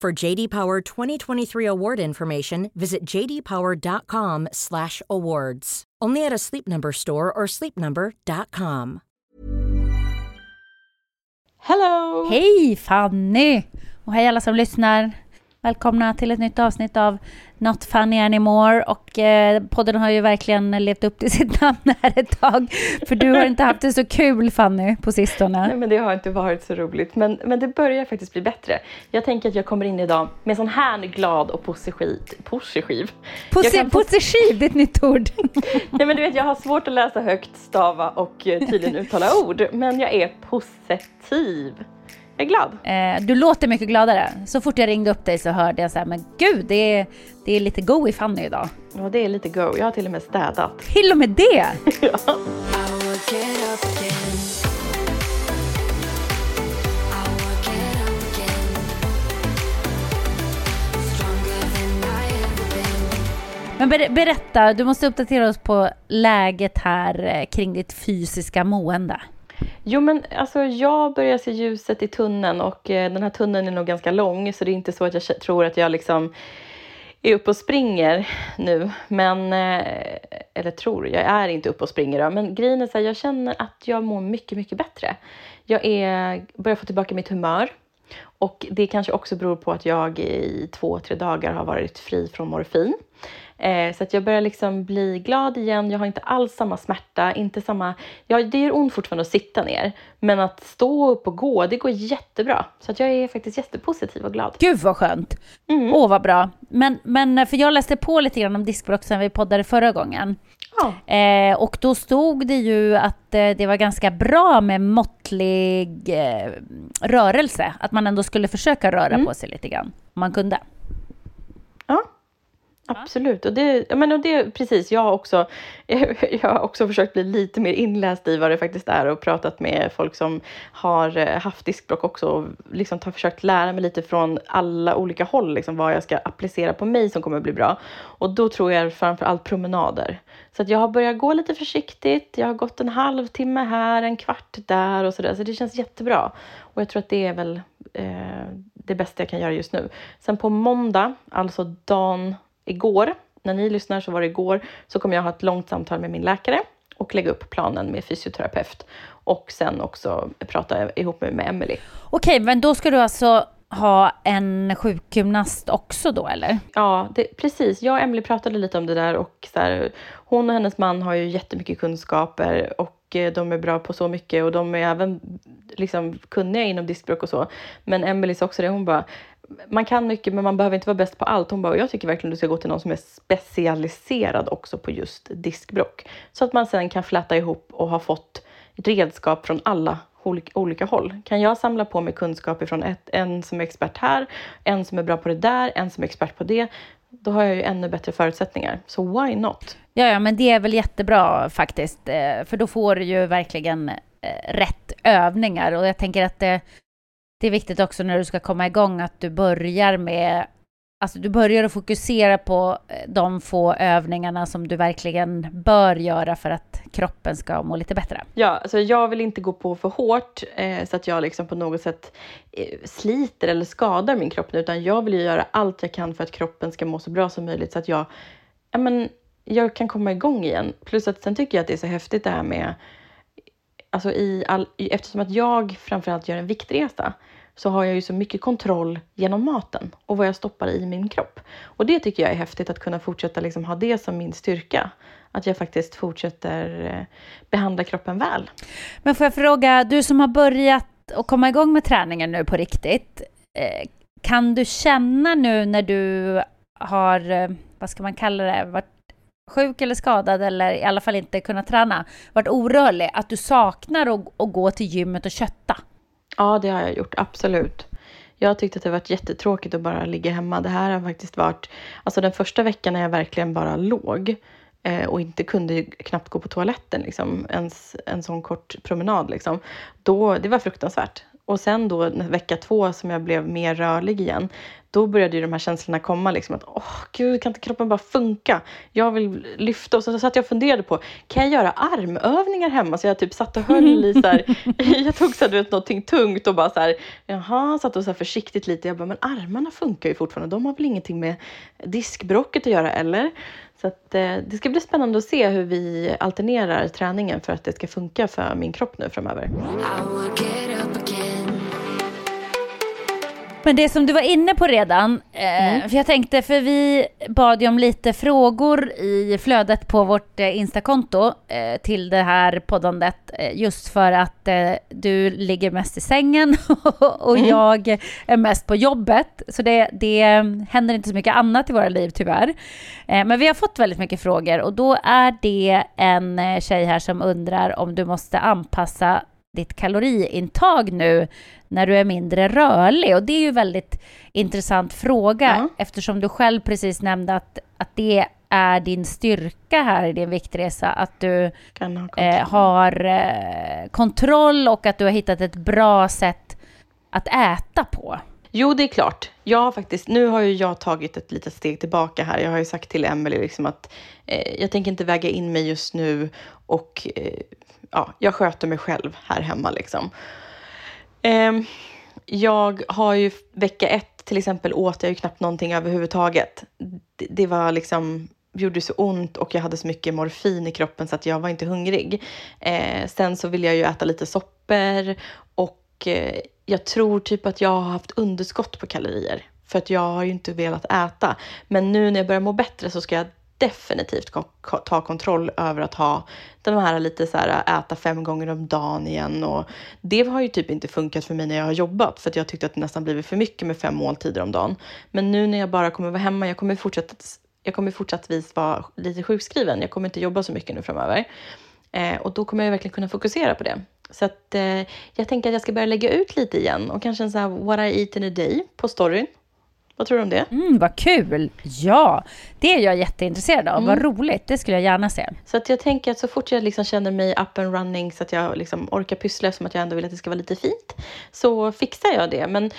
For JD Power 2023 award information, visit jdpower.com/awards. Only at a Sleep Number store or sleepnumber.com. Hello! Hej Fanny! Och hej alla som lyssnar. Välkomna till ett nytt avsnitt av Not Funny Anymore. Och eh, podden har ju verkligen levt upp till sitt namn här ett tag. För du har inte haft det så kul Fanny på sistone. Nej, men det har inte varit så roligt. Men, men det börjar faktiskt bli bättre. Jag tänker att jag kommer in idag med sån här glad och positiv... Positiv? Posi Positiv, det är ett nytt ord. Nej men du vet, jag har svårt att läsa högt, stava och eh, tydligen uttala ord. Men jag är positiv. Jag är glad. Eh, du låter mycket gladare. Så fort jag ringde upp dig så hörde jag så här, men gud, det är, det är lite go i Fanny idag. Ja, det är lite go. Jag har till och med städat. Till och med det! Ja. Men ber berätta, du måste uppdatera oss på läget här eh, kring ditt fysiska mående. Jo men alltså jag börjar se ljuset i tunneln och eh, den här tunneln är nog ganska lång så det är inte så att jag tror att jag liksom är uppe och springer nu. Men, eh, eller tror, jag är inte uppe och springer då. Men grejen är så här, jag känner att jag mår mycket, mycket bättre. Jag är, börjar få tillbaka mitt humör. Och det kanske också beror på att jag i två, tre dagar har varit fri från morfin. Eh, så att jag börjar liksom bli glad igen. Jag har inte alls samma smärta, inte samma... Ja, det gör ont fortfarande att sitta ner. Men att stå upp och gå, det går jättebra. Så att jag är faktiskt jättepositiv och glad. Gud vad skönt! Åh vad bra. Men, men för jag läste på lite grann om diskbråck sen vi poddade förra gången. Ja. Eh, och då stod det ju att eh, det var ganska bra med måttlig eh, rörelse. Att man ändå skulle försöka röra på sig lite grann. Om man kunde. Ja, absolut. Och det, ja, men och det, precis, jag har, också, jag har också försökt bli lite mer inläst i vad det faktiskt är och pratat med folk som har eh, haft diskbråck också och liksom har försökt lära mig lite från alla olika håll liksom, vad jag ska applicera på mig som kommer bli bra. Och då tror jag framför allt promenader. Så att jag har börjat gå lite försiktigt. Jag har gått en halvtimme här, en kvart där och sådär. Så det känns jättebra. Och jag tror att det är väl eh, det bästa jag kan göra just nu. Sen på måndag, alltså dagen igår, när ni lyssnar så var det igår, så kommer jag ha ett långt samtal med min läkare och lägga upp planen med fysioterapeut. Och sen också prata ihop med, med Emily. Okej, men då ska du alltså ha en sjukgymnast också då eller? Ja, det, precis. Jag och Emily pratade lite om det där och så här, hon och hennes man har ju jättemycket kunskaper och eh, de är bra på så mycket och de är även liksom kunniga inom diskbråck och så. Men Emily sa också det, hon bara man kan mycket men man behöver inte vara bäst på allt. Hon bara, och jag tycker verkligen du ska gå till någon som är specialiserad också på just diskbråck. Så att man sen kan fläta ihop och ha fått redskap från alla olika, håll. Kan jag samla på mig kunskap ifrån ett, en som är expert här, en som är bra på det där, en som är expert på det, då har jag ju ännu bättre förutsättningar. Så why not? Ja, ja, men det är väl jättebra faktiskt. Eh, för då får du ju verkligen eh, rätt övningar. Och jag tänker att det, det är viktigt också när du ska komma igång att du börjar med Alltså du börjar att fokusera på eh, de få övningarna som du verkligen bör göra för att kroppen ska må lite bättre. Ja, alltså jag vill inte gå på för hårt eh, så att jag liksom på något sätt eh, sliter eller skadar min kropp nu, utan jag vill ju göra allt jag kan för att kroppen ska må så bra som möjligt så att jag, ja, men, jag kan komma igång igen. Plus att sen tycker jag att det är så häftigt det här med, alltså i all, eftersom att jag framförallt gör en viktresa, så har jag ju så mycket kontroll genom maten och vad jag stoppar i min kropp. Och det tycker jag är häftigt att kunna fortsätta liksom ha det som min styrka. Att jag faktiskt fortsätter eh, behandla kroppen väl. Men får jag fråga, du som har börjat att komma igång med träningen nu på riktigt. Eh, kan du känna nu när du har, eh, vad ska man kalla det, varit sjuk eller skadad eller i alla fall inte kunnat träna, varit orörlig, att du saknar att, att gå till gymmet och kötta? Ja, det har jag gjort, absolut. Jag tyckte att det varit jättetråkigt att bara ligga hemma. Det här har faktiskt varit, alltså den första veckan när jag verkligen bara låg eh, och inte kunde knappt gå på toaletten, liksom, ens en sån kort promenad. Liksom. Då, det var fruktansvärt. Och sen då vecka två som jag blev mer rörlig igen, då började ju de här känslorna komma. Liksom, att åh gud, kan inte kroppen bara funka? Jag vill lyfta. Och så satt jag och funderade på, kan jag göra armövningar hemma? Så jag typ satt och höll i så här, jag tog så här, du vet, någonting tungt och bara så här, jaha, satt och så här försiktigt lite. Jag bara, men armarna funkar ju fortfarande. De har väl ingenting med diskbrocket att göra, eller? Så att, eh, det ska bli spännande att se hur vi alternerar träningen för att det ska funka för min kropp nu framöver. Men det som du var inne på redan, eh, mm. för jag tänkte, för vi bad ju om lite frågor i flödet på vårt eh, Instakonto eh, till det här poddandet, just för att du ligger mest i sängen och mm. jag är mest på jobbet. Så det, det händer inte så mycket annat i våra liv tyvärr. Men vi har fått väldigt mycket frågor och då är det en tjej här som undrar om du måste anpassa ditt kaloriintag nu när du är mindre rörlig? Och det är ju en väldigt intressant fråga ja. eftersom du själv precis nämnde att, att det är din styrka här i din viktresa, att du ha kontroll. Eh, har eh, kontroll och att du har hittat ett bra sätt att äta på. Jo, det är klart. Jag faktiskt, nu har ju jag tagit ett litet steg tillbaka här. Jag har ju sagt till Emelie liksom att eh, jag tänker inte väga in mig just nu och eh, ja, jag sköter mig själv här hemma. Liksom. Eh, jag har ju vecka ett till exempel åt jag ju knappt någonting överhuvudtaget. Det, det var liksom gjorde så ont och jag hade så mycket morfin i kroppen så att jag var inte hungrig. Eh, sen så ville jag ju äta lite soppor och eh, jag tror typ att jag har haft underskott på kalorier för att jag har ju inte velat äta. Men nu när jag börjar må bättre så ska jag definitivt ta kontroll över att ha de här lite så här äh, äta fem gånger om dagen igen och det har ju typ inte funkat för mig när jag har jobbat för att jag tyckte att det nästan blivit för mycket med fem måltider om dagen. Men nu när jag bara kommer vara hemma, jag kommer fortsätta jag kommer fortsattvis vara lite sjukskriven. Jag kommer inte jobba så mycket nu framöver. Eh, och då kommer jag verkligen kunna fokusera på det. Så att eh, jag tänker att jag ska börja lägga ut lite igen och kanske en sån här what I eat in a day på storyn. Vad tror du om det? Mm, vad kul! Ja, det är jag jätteintresserad av. Mm. Vad roligt, det skulle jag gärna se. Så att jag tänker att så fort jag liksom känner mig up and running så att jag liksom orkar pyssla som att jag ändå vill att det ska vara lite fint så fixar jag det. Men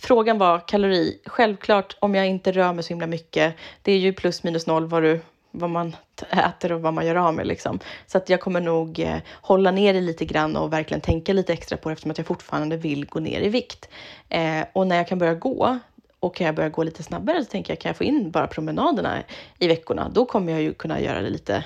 frågan var kalori. Självklart om jag inte rör mig så himla mycket. Det är ju plus minus noll vad du vad man äter och vad man gör av med. Liksom. Så att jag kommer nog eh, hålla ner det lite grann och verkligen tänka lite extra på det eftersom att jag fortfarande vill gå ner i vikt. Eh, och när jag kan börja gå, och kan jag börja gå lite snabbare så tänker jag, kan jag få in bara promenaderna i veckorna, då kommer jag ju kunna göra det lite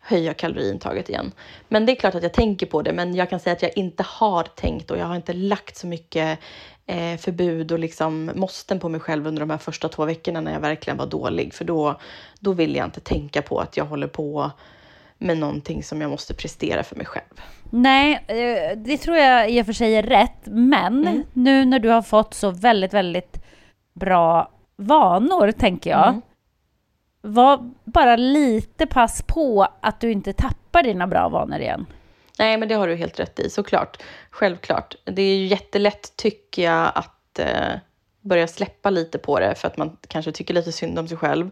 höja kaloriintaget igen. Men det är klart att jag tänker på det, men jag kan säga att jag inte har tänkt och jag har inte lagt så mycket eh, förbud och liksom måsten på mig själv under de här första två veckorna när jag verkligen var dålig, för då, då vill jag inte tänka på att jag håller på med någonting som jag måste prestera för mig själv. Nej, eh, det tror jag i och för sig är rätt, men mm. nu när du har fått så väldigt, väldigt bra vanor, tänker jag. Mm. Var bara lite pass på att du inte tappar dina bra vanor igen. Nej, men det har du helt rätt i, såklart. Självklart. Det är ju jättelätt, tycker jag, att eh, börja släppa lite på det för att man kanske tycker lite synd om sig själv.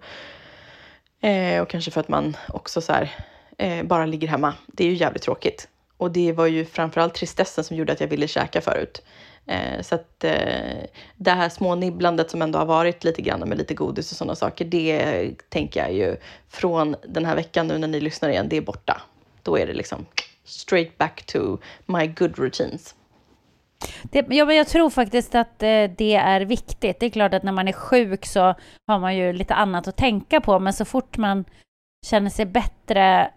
Eh, och kanske för att man också så här, eh, bara ligger hemma. Det är ju jävligt tråkigt. Och det var ju framförallt tristessen som gjorde att jag ville käka förut. Eh, så att eh, det här små nibblandet som ändå har varit lite grann med lite godis och sådana saker, det tänker jag ju från den här veckan nu när ni lyssnar igen, det är borta. Då är det liksom straight back to my good routines. Det, ja, men jag tror faktiskt att eh, det är viktigt. Det är klart att när man är sjuk så har man ju lite annat att tänka på, men så fort man känner sig bättre,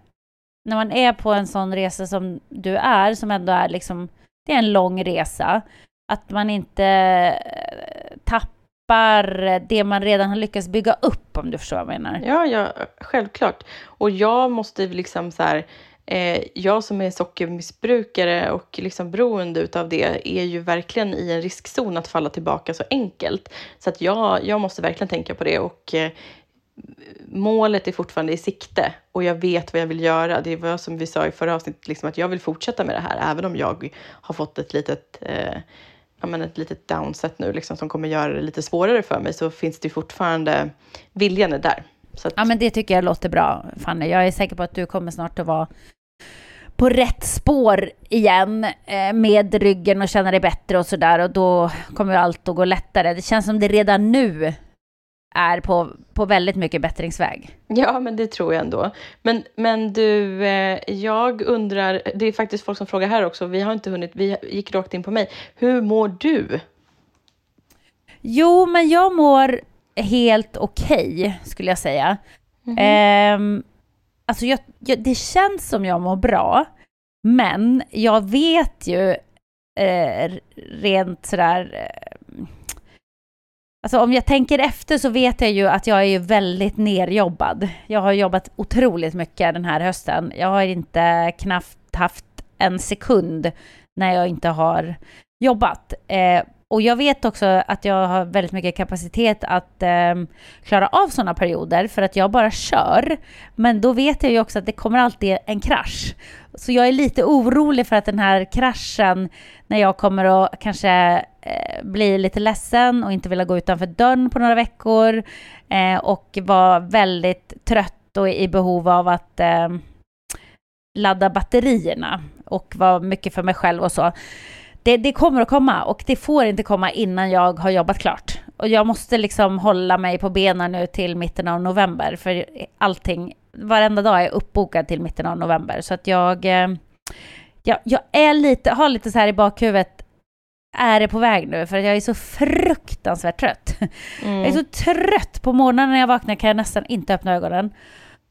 när man är på en sån resa som du är, som ändå är liksom, det är en lång resa, att man inte eh, tappar det man redan har lyckats bygga upp, om du förstår vad jag menar. Ja, ja, självklart. Och jag måste liksom så här, eh, jag som är sockermissbrukare och liksom beroende utav det är ju verkligen i en riskzon att falla tillbaka så enkelt. Så att jag, jag måste verkligen tänka på det och eh, målet är fortfarande i sikte och jag vet vad jag vill göra. Det var som vi sa i förra avsnittet, liksom att jag vill fortsätta med det här, även om jag har fått ett litet, eh, ja, men ett litet downset nu liksom, som kommer göra det lite svårare för mig, så finns det fortfarande, viljan är där. Att... Ja, men det tycker jag låter bra, Fanny. Jag är säker på att du kommer snart att vara på rätt spår igen eh, med ryggen och känna dig bättre och sådär och då kommer allt att gå lättare. Det känns som det redan nu är på, på väldigt mycket bättringsväg. Ja, men det tror jag ändå. Men, men du, eh, jag undrar, det är faktiskt folk som frågar här också, vi har inte hunnit, vi gick rakt in på mig. Hur mår du? Jo, men jag mår helt okej, okay, skulle jag säga. Mm -hmm. eh, alltså jag, jag, det känns som jag mår bra, men jag vet ju eh, rent sådär eh, Alltså om jag tänker efter så vet jag ju att jag är väldigt nerjobbad. Jag har jobbat otroligt mycket den här hösten. Jag har inte knappt haft en sekund när jag inte har jobbat. Eh, och jag vet också att jag har väldigt mycket kapacitet att eh, klara av sådana perioder för att jag bara kör. Men då vet jag ju också att det kommer alltid en krasch. Så jag är lite orolig för att den här kraschen, när jag kommer att kanske eh, bli lite ledsen och inte vilja gå utanför dörren på några veckor eh, och vara väldigt trött och i behov av att eh, ladda batterierna och vara mycket för mig själv och så det, det, kommer att komma och det får inte komma innan jag har jobbat klart. Och jag måste liksom hålla mig på benen nu till mitten av november för allting, varenda dag är uppbokad till mitten av november. Så att jag, eh, jag, jag är lite, har lite så här i bakhuvudet, är det på väg nu? För att jag är så fruktansvärt trött. Mm. Jag är så trött. På morgonen när jag vaknar kan jag nästan inte öppna ögonen.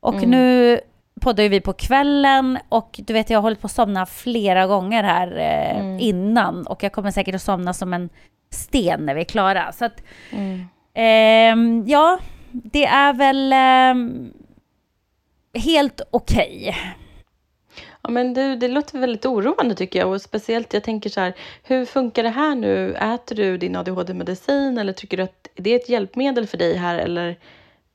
Och mm. nu poddar ju vi på kvällen och du vet jag har hållit på att somna flera gånger här eh, mm. innan och jag kommer säkert att somna som en sten när vi är klara. Så att, mm. eh, ja, det är väl eh, helt okej. Okay. Ja, men det, det låter väldigt oroande tycker jag och speciellt jag tänker så här, hur funkar det här nu? Äter du din ADHD-medicin eller tycker du att det är ett hjälpmedel för dig här eller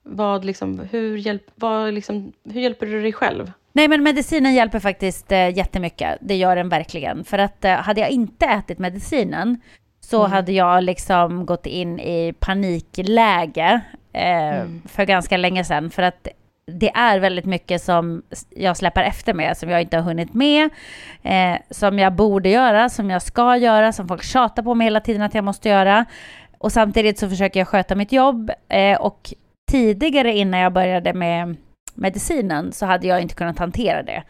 vad liksom, hur, hjälp, vad liksom, hur hjälper du dig själv? Nej, men medicinen hjälper faktiskt eh, jättemycket. Det gör den verkligen. För att eh, hade jag inte ätit medicinen så mm. hade jag liksom gått in i panikläge eh, mm. för ganska länge sedan. För att det är väldigt mycket som jag släpper efter med, som jag inte har hunnit med, eh, som jag borde göra, som jag ska göra, som folk tjatar på mig hela tiden att jag måste göra. Och samtidigt så försöker jag sköta mitt jobb eh, och tidigare innan jag började med medicinen så hade jag inte kunnat hantera det.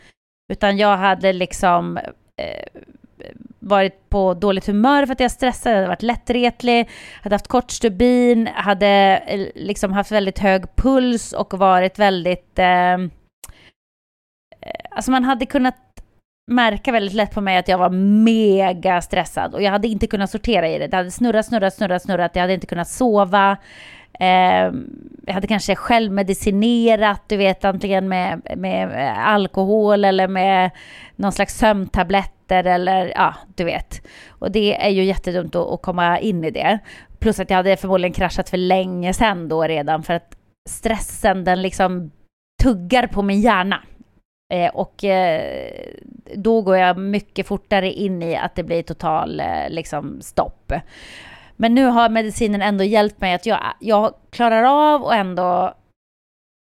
Utan jag hade liksom eh, varit på dåligt humör för att jag stressade, hade varit lättretlig, hade haft kort stubin, hade eh, liksom haft väldigt hög puls och varit väldigt... Eh, eh, alltså man hade kunnat märka väldigt lätt på mig att jag var mega stressad och jag hade inte kunnat sortera i det. Det hade snurrat, snurrat, snurrat, snurrat. Jag hade inte kunnat sova. Eh, jag hade kanske självmedicinerat, du vet, antingen med, med eh, alkohol eller med någon slags sömntabletter eller ja, du vet. Och det är ju jättedumt att, att komma in i det. Plus att jag hade förmodligen kraschat för länge sedan då redan för att stressen den liksom tuggar på min hjärna. Eh, och eh, då går jag mycket fortare in i att det blir total eh, liksom stopp. Men nu har medicinen ändå hjälpt mig att jag, jag klarar av och ändå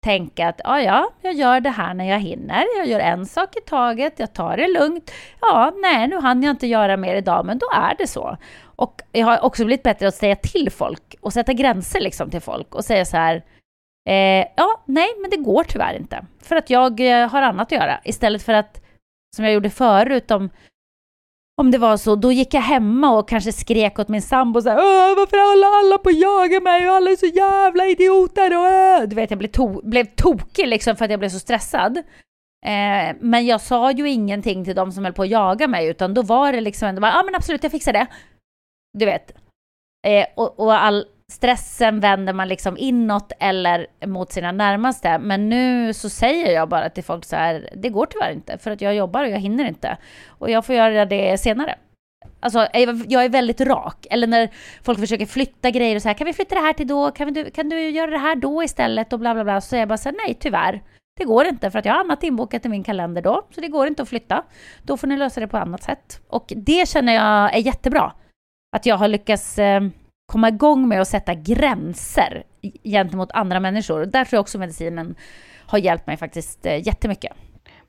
tänka att ja, ja, jag gör det här när jag hinner. Jag gör en sak i taget, jag tar det lugnt. Ja, nej, nu hann jag inte göra mer idag, men då är det så. Och jag har också blivit bättre att säga till folk och sätta gränser liksom till folk och säga så här. Eh, ja, nej, men det går tyvärr inte. För att jag eh, har annat att göra. Istället för att, som jag gjorde förut, om om det var så, då gick jag hemma och kanske skrek åt min sambo så här, varför håller alla på att jaga mig och alla är så jävla idioter och äh. Du vet, jag blev, to blev tokig liksom för att jag blev så stressad. Eh, men jag sa ju ingenting till de som höll på att jaga mig, utan då var det liksom, ändå bara ja ah, men absolut, jag fixar det. Du vet. Eh, och, och all, stressen vänder man liksom inåt eller mot sina närmaste. Men nu så säger jag bara till folk så här, det går tyvärr inte för att jag jobbar och jag hinner inte. Och jag får göra det senare. Alltså, jag är väldigt rak. Eller när folk försöker flytta grejer och så här, kan vi flytta det här till då? Kan, du, kan du göra det här då istället? Och bla bla bla. Så säger jag bara så här, nej tyvärr. Det går inte för att jag har annat inbokat i min kalender då. Så det går inte att flytta. Då får ni lösa det på annat sätt. Och det känner jag är jättebra. Att jag har lyckats eh, komma igång med att sätta gränser gentemot andra människor. Där tror jag också medicinen har hjälpt mig faktiskt eh, jättemycket.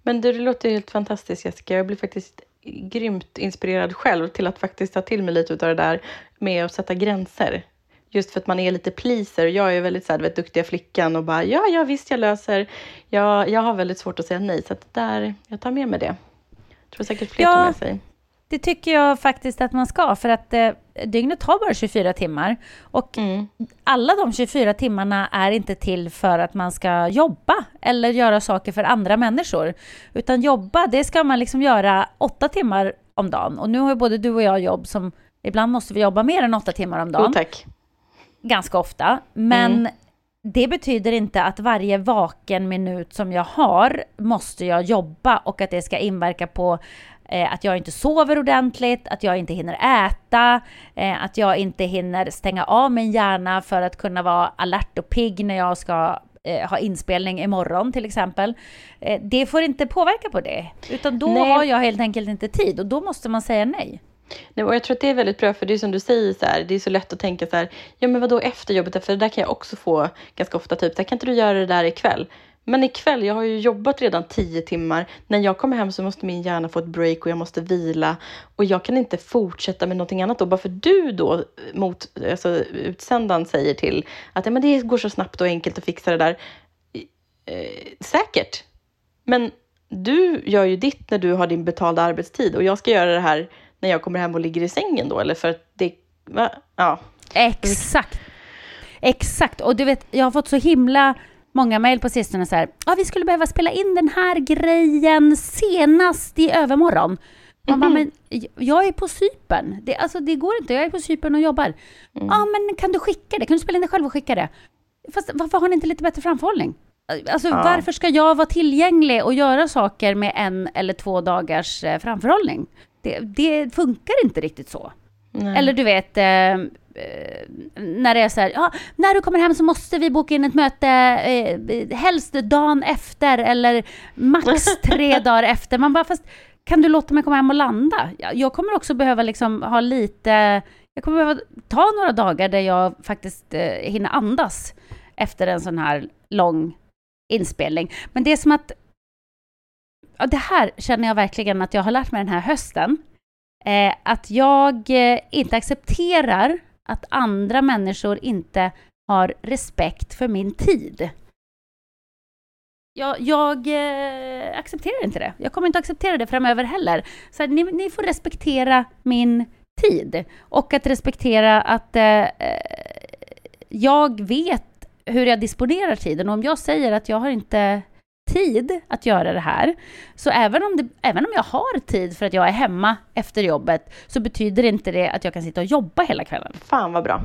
Men du, det låter helt fantastiskt Jessica. Jag blir faktiskt grymt inspirerad själv till att faktiskt ta till mig lite av det där med att sätta gränser. Just för att man är lite pleaser. Jag är väldigt så här, vet, duktiga flickan och bara ja, ja visst jag löser. Jag, jag har väldigt svårt att säga nej, så att där, jag tar med mig det. Jag tror säkert fler ja, tar med sig. Det tycker jag faktiskt att man ska, för att eh, dygnet har bara 24 timmar. Och mm. alla de 24 timmarna är inte till för att man ska jobba eller göra saker för andra människor. Utan jobba, det ska man liksom göra åtta timmar om dagen. Och nu har ju både du och jag jobb som ibland måste vi jobba mer än åtta timmar om dagen. Oh. Ganska ofta. Men mm. det betyder inte att varje vaken minut som jag har måste jag jobba och att det ska inverka på eh, att jag inte sover ordentligt, att jag inte hinner äta, eh, att jag inte hinner stänga av min hjärna för att kunna vara alert och pigg när jag ska eh, ha inspelning imorgon till exempel. Det får inte påverka på det, utan då nej. har jag helt enkelt inte tid och då måste man säga nej. Nej, och jag tror att det är väldigt bra, för det är som du säger, så här, det är så lätt att tänka så här, ja men vadå efter jobbet, för det där kan jag också få ganska ofta, typ, kan inte du göra det där ikväll? Men ikväll, jag har ju jobbat redan tio timmar. När jag kommer hem så måste min hjärna få ett break och jag måste vila. Och jag kan inte fortsätta med någonting annat då. Bara för du då mot alltså, utsändaren säger till att ja, men det går så snabbt och enkelt att fixa det där. Eh, säkert. Men du gör ju ditt när du har din betalda arbetstid och jag ska göra det här när jag kommer hem och ligger i sängen då. Eller för att det... Va? Ja. Exakt. Exakt. Och du vet, jag har fått så himla många mejl på sistone så här, ja vi skulle behöva spela in den här grejen senast i övermorgon. Man bara, mhm. men jag är på Cypern. Det, alltså, det går inte, jag är på Cypern och jobbar. Ja, mm. ah, men kan du skicka det? Kan du spela in det själv och skicka det? Fast varför har ni inte lite bättre framförhållning? Alltså ja. varför ska jag vara tillgänglig och göra saker med en eller två dagars eh, framförhållning? Det, det funkar inte riktigt så. Nej. Eller du vet, eh, Eh, när det är så här, ja, när du kommer hem så måste vi boka in ett möte, eh, helst dagen efter eller max tre dagar efter. Man bara, fast kan du låta mig komma hem och landa? Jag kommer också behöva liksom ha lite, jag kommer behöva ta några dagar där jag faktiskt eh, hinner andas efter en sån här lång inspelning. Men det är som att, ja, det här känner jag verkligen att jag har lärt mig den här hösten. Eh, att jag eh, inte accepterar att andra människor inte har respekt för min tid. Jag, jag eh, accepterar inte det. Jag kommer inte acceptera det framöver heller. Så här, ni, ni, får respektera min tid och att respektera att eh, eh, jag vet hur jag disponerar tiden. Och om jag säger att jag har inte tid att göra det här. Så även om, det, även om jag har tid för att jag är hemma efter jobbet så betyder inte det att jag kan sitta och jobba hela kvällen. Fan vad bra.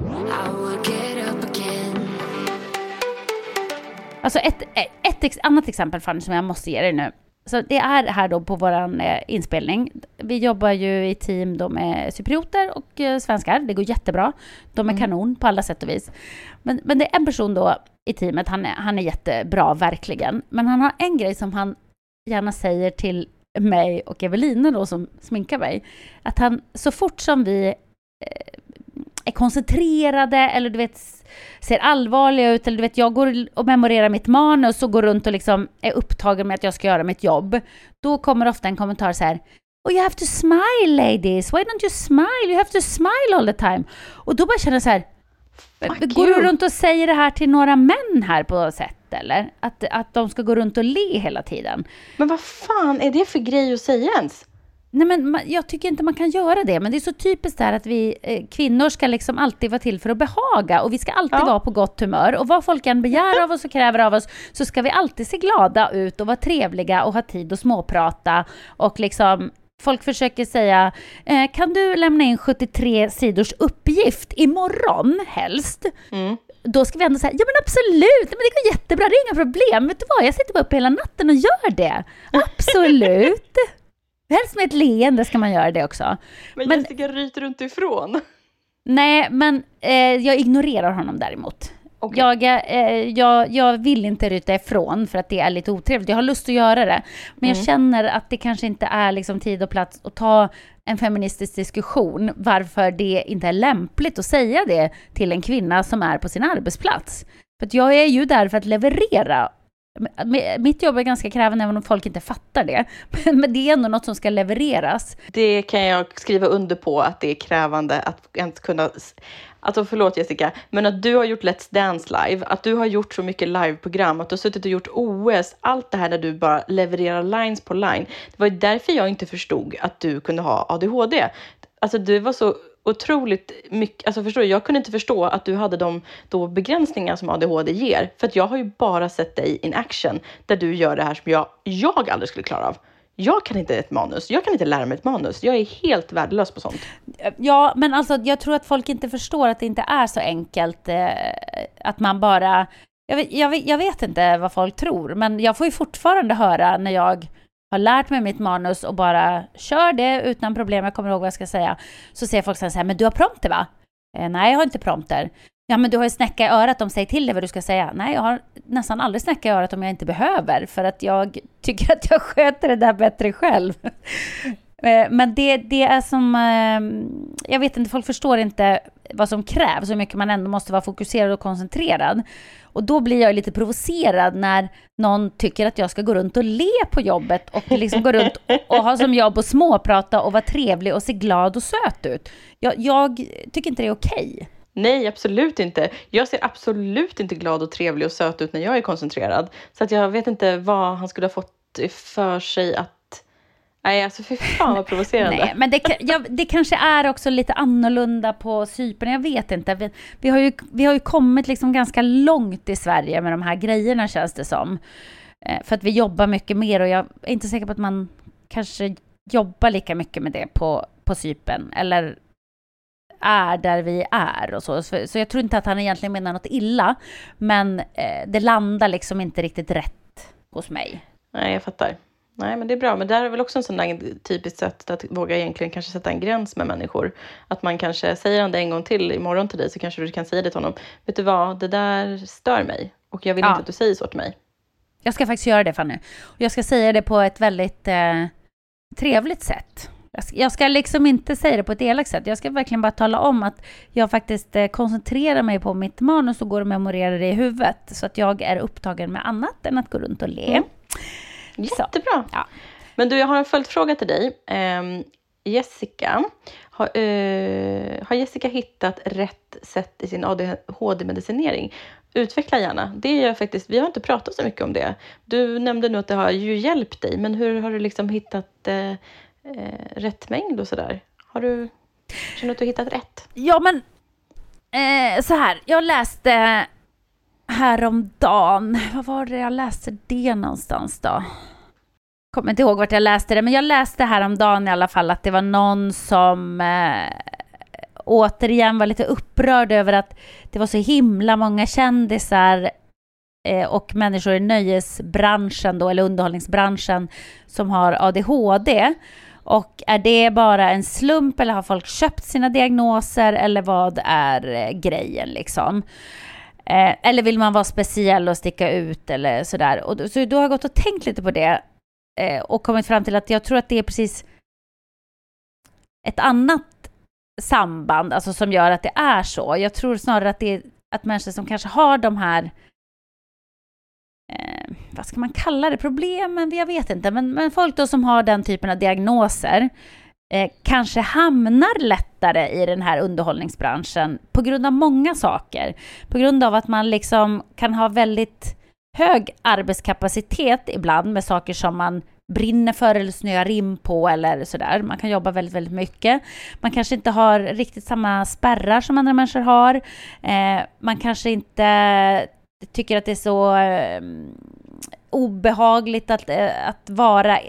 Alltså ett, ett, ett annat exempel Fanny, som jag måste ge dig nu. Så det är här då på vår eh, inspelning. Vi jobbar ju i team då med cyprioter och eh, svenskar. Det går jättebra. De är mm. kanon på alla sätt och vis. Men, men det är en person då i teamet, han är, han är jättebra, verkligen. Men han har en grej som han gärna säger till mig och Evelina då, som sminkar mig. Att han, så fort som vi eh, är koncentrerade eller du vet ser allvarliga ut eller du vet jag går och memorerar mitt manus och går runt och liksom är upptagen med att jag ska göra mitt jobb. Då kommer ofta en kommentar så här Oh, you have to smile ladies, why don't you smile? You have to smile all the time. Och då bara känner jag så här, Fuck går you. du runt och säger det här till några män här på sätt eller? Att, att de ska gå runt och le hela tiden. Men vad fan är det för grej att säga ens? Nej, men jag tycker inte man kan göra det, men det är så typiskt där att vi eh, kvinnor ska liksom alltid vara till för att behaga och vi ska alltid ja. vara på gott humör och vad folk än begär av oss och kräver av oss så ska vi alltid se glada ut och vara trevliga och ha tid att småprata och liksom Folk försöker säga, eh, kan du lämna in 73 sidors uppgift imorgon helst? Mm. Då ska vi ändå säga, ja men absolut, men det går jättebra, det är inga problem. Vet du vad, jag sitter bara uppe hela natten och gör det. Absolut. Helst med ett leende ska man göra det också. Men, men Jessica ryter inte ifrån? Nej, men eh, jag ignorerar honom däremot. Okay. Jag, eh, jag, jag vill inte ryta ifrån för att det är lite otrevligt. Jag har lust att göra det. Men mm. jag känner att det kanske inte är liksom tid och plats att ta en feministisk diskussion varför det inte är lämpligt att säga det till en kvinna som är på sin arbetsplats. För jag är ju där för att leverera mitt jobb är ganska krävande även om folk inte fattar det. Men det är ändå något som ska levereras. Det kan jag skriva under på att det är krävande att ens kunna... Alltså förlåt Jessica, men att du har gjort Let's Dance live, att du har gjort så mycket liveprogram, att du har suttit och gjort OS, allt det här där du bara levererar lines på line. Det var därför jag inte förstod att du kunde ha ADHD. Alltså du var så otroligt mycket, alltså förstår du, jag kunde inte förstå att du hade de då begränsningar som ADHD ger. För att jag har ju bara sett dig in action, där du gör det här som jag, jag aldrig skulle klara av. Jag kan inte ett manus, jag kan inte lära mig ett manus. Jag är helt värdelös på sånt. Ja, men alltså jag tror att folk inte förstår att det inte är så enkelt eh, att man bara... Jag vet, jag, vet, jag vet inte vad folk tror, men jag får ju fortfarande höra när jag har lärt mig mitt manus och bara kör det utan problem, jag kommer ihåg vad jag ska säga, så säger folk så här, men du har prompter va? Eh, nej, jag har inte prompter. Ja, men du har ju snäcka i örat, de säger till dig vad du ska säga. Nej, jag har nästan aldrig snäcka i örat om jag inte behöver, för att jag tycker att jag sköter det där bättre själv. Eh, men det, det är som, ehm, jag vet inte, folk förstår inte vad som krävs, hur mycket man ändå måste vara fokuserad och koncentrerad. Och då blir jag lite provocerad när någon tycker att jag ska gå runt och le på jobbet och liksom gå runt och ha som jobb och småprata och vara trevlig och se glad och söt ut. Jag, jag tycker inte det är okej. Okay. Nej, absolut inte. Jag ser absolut inte glad och trevlig och söt ut när jag är koncentrerad. Så att jag vet inte vad han skulle ha fått för sig att Nej, alltså fy fan vad provocerande. Nej, men det, ja, det kanske är också lite annorlunda på Cypern, jag vet inte. Vi, vi, har ju, vi har ju kommit liksom ganska långt i Sverige med de här grejerna känns det som. Eh, för att vi jobbar mycket mer och jag är inte säker på att man kanske jobbar lika mycket med det på, på Cypern. Eller är där vi är och så. Så, jag tror inte att han egentligen menar något illa. Men eh, det landar liksom inte riktigt rätt hos mig. Nej, jag fattar. Nej, men det är bra. Men det är väl också en sån där typiskt sätt att våga egentligen kanske sätta en gräns med människor. Att man kanske säger han det en gång till imorgon till dig så kanske du kan säga det till honom. Vet du vad, det där stör mig och jag vill ja. inte att du säger så till mig. Jag ska faktiskt göra det Fanny. Och jag ska säga det på ett väldigt eh, trevligt sätt. Jag ska, jag ska liksom inte säga det på ett elakt sätt. Jag ska verkligen bara tala om att jag faktiskt eh, koncentrerar mig på mitt manus och går och memorerar det i huvudet. Så att jag är upptagen med annat än att gå runt och le. Mm. Jättebra. Ja. Men du, jag har en följdfråga till dig. Um, Jessica, har, uh, har Jessica hittat rätt sätt i sin ADHD-medicinering? Utveckla gärna. Det är faktiskt, vi har inte pratat så mycket om det. Du nämnde nu att det har ju hjälpt dig, men hur har du liksom hittat uh, uh, rätt mängd och sådär? Har du, känner du att du hittat rätt? Ja, men eh, så här, jag läste häromdagen. Vad var det jag läste det någonstans då? Kommer inte ihåg vart jag läste det, men jag läste häromdagen i alla fall att det var någon som eh, återigen var lite upprörd över att det var så himla många kändisar eh, och människor i nöjesbranschen då, eller underhållningsbranschen, som har ADHD. Och är det bara en slump eller har folk köpt sina diagnoser eller vad är eh, grejen liksom? Eh, eller vill man vara speciell och sticka ut eller sådär. Och, så då har jag gått och tänkt lite på det eh, och kommit fram till att jag tror att det är precis ett annat samband alltså, som gör att det är så. Jag tror snarare att det är att människor som kanske har de här eh, vad ska man kalla det, problemen, jag vet inte, men, men folk då som har den typen av diagnoser eh, kanske hamnar lättare i den här underhållningsbranschen på grund av många saker. På grund av att man liksom kan ha väldigt hög arbetskapacitet ibland med saker som man brinner för eller snöar in på eller sådär. Man kan jobba väldigt, väldigt mycket. Man kanske inte har riktigt samma spärrar som andra människor har. Eh, man kanske inte tycker att det är så eh, obehagligt att, eh, att vara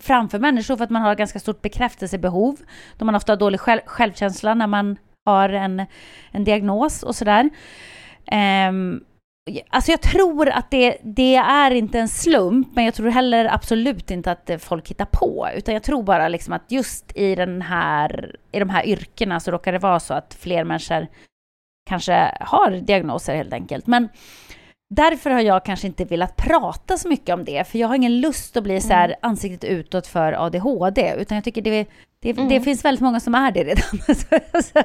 framför människor för att man har ganska stort bekräftelsebehov. Då man ofta har dålig själv, självkänsla när man har en, en diagnos och sådär. Um, Alltså jag tror att det, det, är inte en slump, men jag tror heller absolut inte att folk hittar på. Utan jag tror bara liksom att just i, den här, i de här yrkena så råkar det vara så att fler människor kanske har diagnoser helt enkelt. Men därför har jag kanske inte velat prata så mycket om det, för jag har ingen lust att bli så här mm. ansiktet utåt för ADHD, utan jag tycker det, det, mm. det finns väldigt många som är det redan.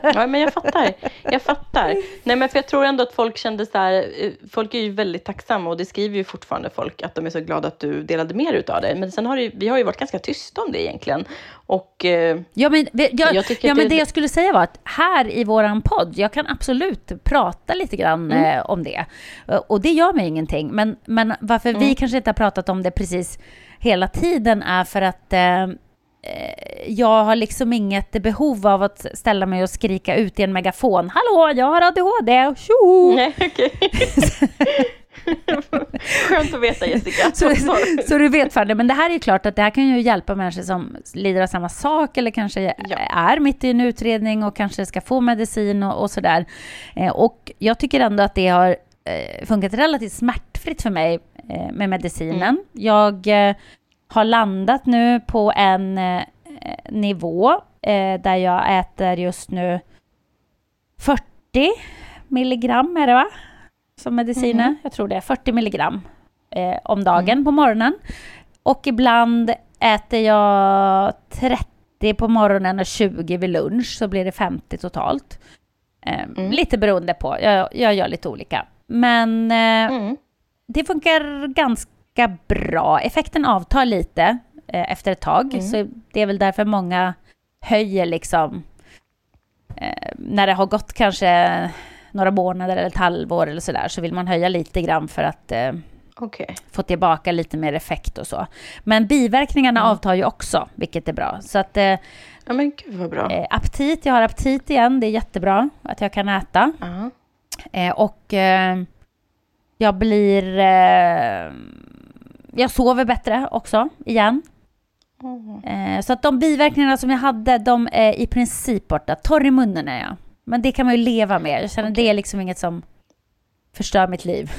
ja, men jag fattar. Jag fattar. Nej, men för jag tror ändå att folk kände så här, eh, folk är ju väldigt tacksamma och det skriver ju fortfarande folk att de är så glada att du delade mer utav det. Men sen har det, vi har ju varit ganska tysta om det egentligen. Och, eh, ja, men, jag, jag ja, men det, jag skulle säga var att här i våran podd, jag kan absolut prata lite grann mm. eh, om det. Och det gör mig ingenting. Men, men varför mm. vi kanske inte har pratat om det precis hela tiden är för att Eh, jag har liksom inget behov av att ställa mig och skrika ut i en megafon. Hallå, jag har ADHD, tjo! Nej, okay. Skönt att veta Jessica. så, så, du vet Fanny, men det här är ju klart att det här kan ju hjälpa människor som lider av samma sak eller kanske ja. är mitt i en utredning och kanske ska få medicin och, och sådär. Eh, och jag tycker ändå att det har eh, funkat relativt smärtfritt för mig eh, med medicinen. Mm. Jag eh, har landat nu på en eh, nivå eh, där jag äter just nu 40 milligram är det va? Som mediciner. Mm. Jag tror det är 40 milligram eh, om dagen mm. på morgonen. Och ibland äter jag 30 på morgonen och 20 vid lunch, så blir det 50 totalt. Eh, mm. Lite beroende på, jag, jag gör lite olika. Men eh, mm. det funkar ganska ganska bra. Effekten avtar lite eh, efter ett tag, mm. så det är väl därför många höjer liksom eh, när det har gått kanske några månader eller ett halvår eller sådär så vill man höja lite grann för att eh, okay. få tillbaka lite mer effekt och så. Men biverkningarna mm. avtar ju också, vilket är bra. Så att... Eh, ja men gud vad bra. Eh, aptit, jag har aptit igen, det är jättebra att jag kan äta. Uh -huh. och eh, jag blir jag sover bättre också, igen. Mm. så att de biverkningarna som jag hade, de är i princip borta. Torr i munnen är jag. Men det kan man ju leva med. Jag känner okay. det är liksom inget som förstör mitt liv.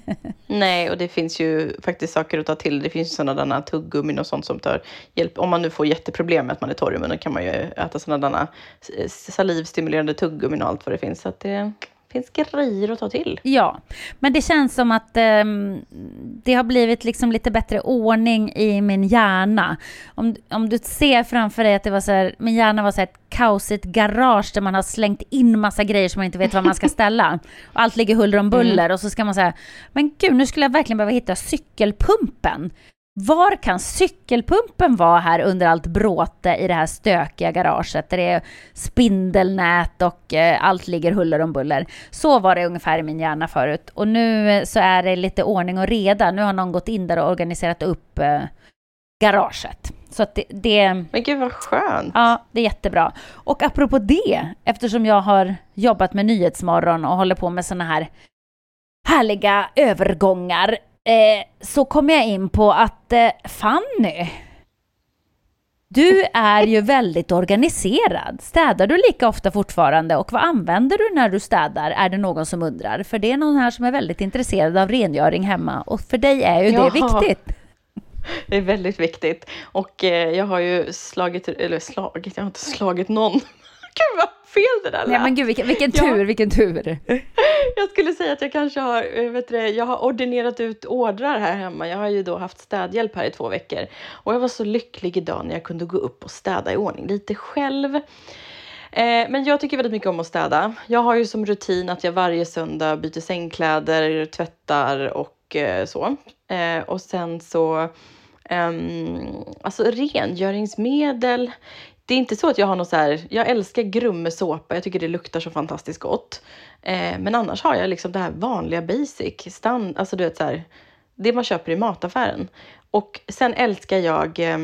Nej, och det finns ju faktiskt saker att ta till. Det finns sådana tuggummin och sånt som tar hjälp. Om man nu får jätteproblem med att man är torr i munnen kan man ju äta sådana salivstimulerande tuggummin och allt vad det finns. Så att det, finns grejer att ta till. Ja, men det känns som att eh, det har blivit liksom lite bättre ordning i min hjärna. Om, om du ser framför dig att det var så här, min hjärna var så här ett kaosigt garage där man har slängt in massa grejer som man inte vet var man ska ställa. Och allt ligger huller om buller mm. och så ska man säga, men gud, nu skulle jag verkligen behöva hitta cykelpumpen. Var kan cykelpumpen vara här under allt bråte i det här stökiga garaget där det är spindelnät och eh, allt ligger huller om buller. Så var det ungefär i min hjärna förut. Och nu eh, så är det lite ordning och reda. Nu har någon gått in där och organiserat upp eh, garaget. Så att det, det... Men gud vad skönt! Ja, det är jättebra. Och apropå det, eftersom jag har jobbat med Nyhetsmorgon och håller på med såna här härliga övergångar eh, så kom jag in på att eh, Fanny, du är ju väldigt organiserad. Städar du lika ofta fortfarande och vad använder du när du städar? Är det någon som undrar? För det är någon här som är väldigt intresserad av rengöring hemma och för dig är ju det viktigt. Det är väldigt viktigt. Och eh, jag har ju slagit, eller slagit, jag har inte slagit någon. Gud vad fel det där lät. Nej men gud vilken, vilken tur, ja. vilken tur. Jag skulle säga att jag kanske har, eh, vet du, jag har ordinerat ut ordrar här hemma. Jag har ju då haft städhjälp här i två veckor. Och jag var så lycklig idag när jag kunde gå upp och städa i ordning lite själv. Eh, men jag tycker väldigt mycket om att städa. Jag har ju som rutin att jag varje söndag byter sängkläder, tvättar och eh, så. Och sen så, ehm, alltså rengöringsmedel. Det är inte så att jag har något så här, jag älskar grummesåpa, jag tycker det luktar så fantastiskt gott. Eh, men annars har jag liksom det här vanliga basic, stand, alltså du vet så här, det man köper i mataffären. Och sen älskar jag eh,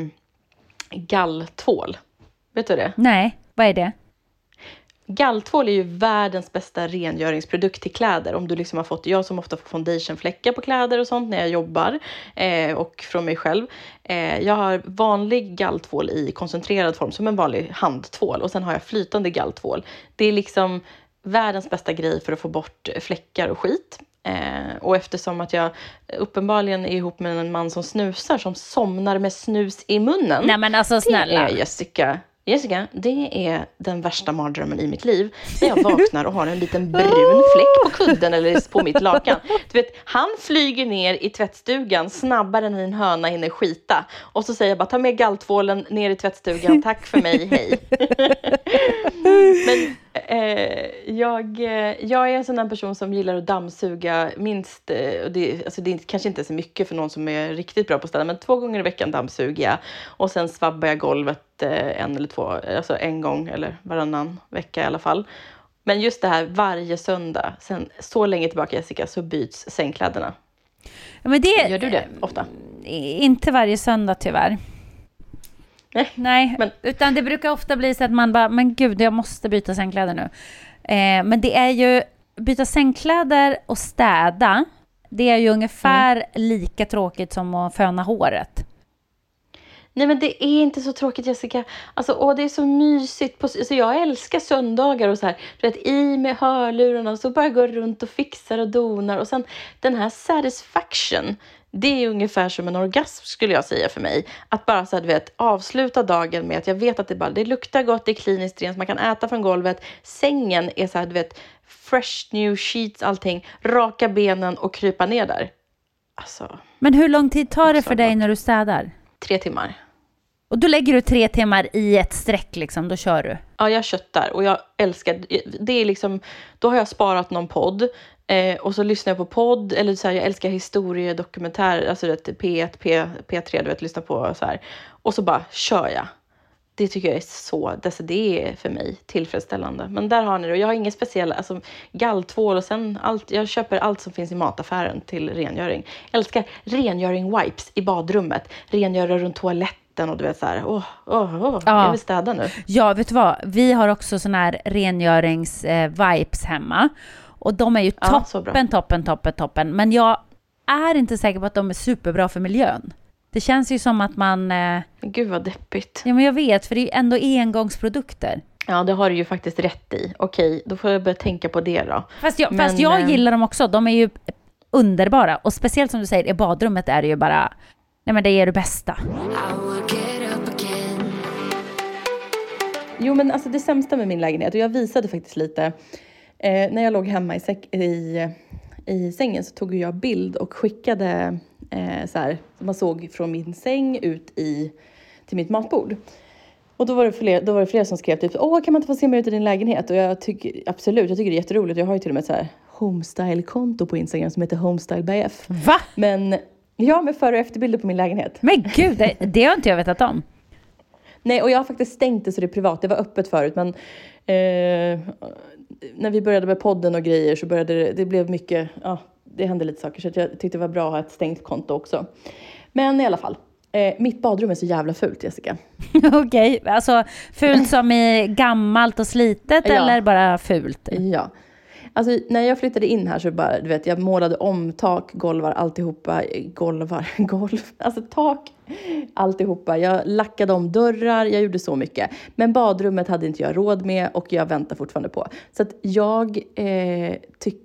galltvål. Vet du det? Nej, vad är det? Galltvål är ju världens bästa rengöringsprodukt till kläder. Om du liksom har fått, jag som ofta får foundationfläckar på kläder och sånt när jag jobbar eh, och från mig själv. Eh, jag har vanlig galltvål i koncentrerad form som en vanlig handtvål och sen har jag flytande galltvål. Det är liksom världens bästa grej för att få bort fläckar och skit. Eh, och eftersom att jag uppenbarligen är ihop med en man som snusar, som somnar med snus i munnen. Nej men alltså snälla. Det är Jessica. Jessica, det är den värsta mardrömmen i mitt liv. När jag vaknar och har en liten brun fläck på kudden eller på mitt lakan. Du vet, han flyger ner i tvättstugan snabbare än en höna hinner skita. Och så säger jag bara, ta med galltvålen ner i tvättstugan, tack för mig, hej. Men eh, jag, eh, jag är en sån där person som gillar att dammsuga minst, eh, och det, alltså det är kanske inte så mycket för någon som är riktigt bra på att städa, men två gånger i veckan dammsuger jag. Och sen svabbar jag golvet en eller två, alltså en gång eller varannan vecka i alla fall. Men just det här varje söndag, sen så länge tillbaka Jessica, så byts sängkläderna. Ja, men det, Gör du det ofta? Inte varje söndag tyvärr. Nej, Nej, men- utan det brukar ofta bli så att man bara, men gud, jag måste byta sängkläder nu. Eh, men det är ju, byta sängkläder och städa, det är ju ungefär Mm. lika tråkigt som att föna håret. Nej men det är inte så tråkigt Jessica. Alltså, åh, det är så mysigt. På, alltså, jag älskar söndagar och så här. Du vet, i med hörlurarna och så bara gå runt och fixar och donar. Och sen den här satisfaction. Det är ungefär som en orgasm skulle jag säga för mig. Att bara så här, du vet, avsluta dagen med att jag vet att det bara det luktar gott, det är kliniskt rent, man kan äta från golvet. Sängen är så här, du vet, fresh new sheets, allting. Raka benen och krypa ner där. Alltså, Men hur lång tid tar det för dig när du städar? tre timmar. Och då lägger du tre timmar i ett streck liksom, då kör du. Ja, jag köttar och jag älskar, det är liksom, då har jag sparat någon podd eh, och så lyssnar jag på podd eller så här, jag älskar historiedokumentär, alltså det, P1, P, P3, du vet, lyssna på så här. Och så bara kör jag. Det tycker jag är så, det, det är för mig tillfredsställande. Men där har ni det. Och Jag har inget speciellt, alltså galltvål och sen allt, jag köper allt som finns i mataffären till rengöring. Jag älskar rengöring wipes i badrummet, rengöra runt toaletten och du vet så här, åh, åh, åh, Ja. jag vill städa nu. Ja, vet du vad? Vi har också såna här rengörings-vipes hemma. Och de är ju Ja, toppen, toppen, toppen, toppen. Men jag är inte säker på att de är superbra för miljön. Det känns ju som att man... Eh, Gud vad deppigt. ja, men jag vet, för det är ju ändå engångsprodukter. Ja, det har du ju faktiskt rätt i. Okej, då får jag börja tänka på det då. Fast jag, Men, fast jag eh, gillar dem också. De är ju underbara. Och speciellt som du säger, i badrummet är det ju bara... Nej, men det är det bästa. Jo, men alltså det sämsta med min lägenhet, och jag visade faktiskt lite, eh, när jag låg hemma i, i, i sängen så tog jag bild och skickade eh, så här, man såg från min säng ut i, till mitt matbord. Och då var, det fler, då var det flera som skrev typ, åh kan man inte få se mig ut i din lägenhet? Och jag tycker absolut, jag tycker det är jätteroligt. Jag har ju till och med ett så här homestyle-konto på Instagram som heter homestylebyf. Va? Men ja, med före och efterbilder på min lägenhet. Men gud, det, det har inte jag vetat om. Nej, och jag har faktiskt stängt det så det är privat. Det var öppet förut, men eh, när vi började med podden och grejer så började det, det blev mycket, ja, det hände lite saker så jag tyckte det var bra att ha ett stängt konto också. Men i alla fall, eh, mitt badrum är så jävla fult Jessica. Okej, alltså fult som i gammalt och slitet Ja. eller bara fult? Ja. Alltså när jag flyttade in här så bara, du vet, jag målade om tak, golvar, alltihopa, golvar, golv, alltså tak, alltihopa. Jag lackade om dörrar, jag gjorde så mycket. Men badrummet hade inte jag råd med och jag väntar fortfarande på. Så att jag eh, tycker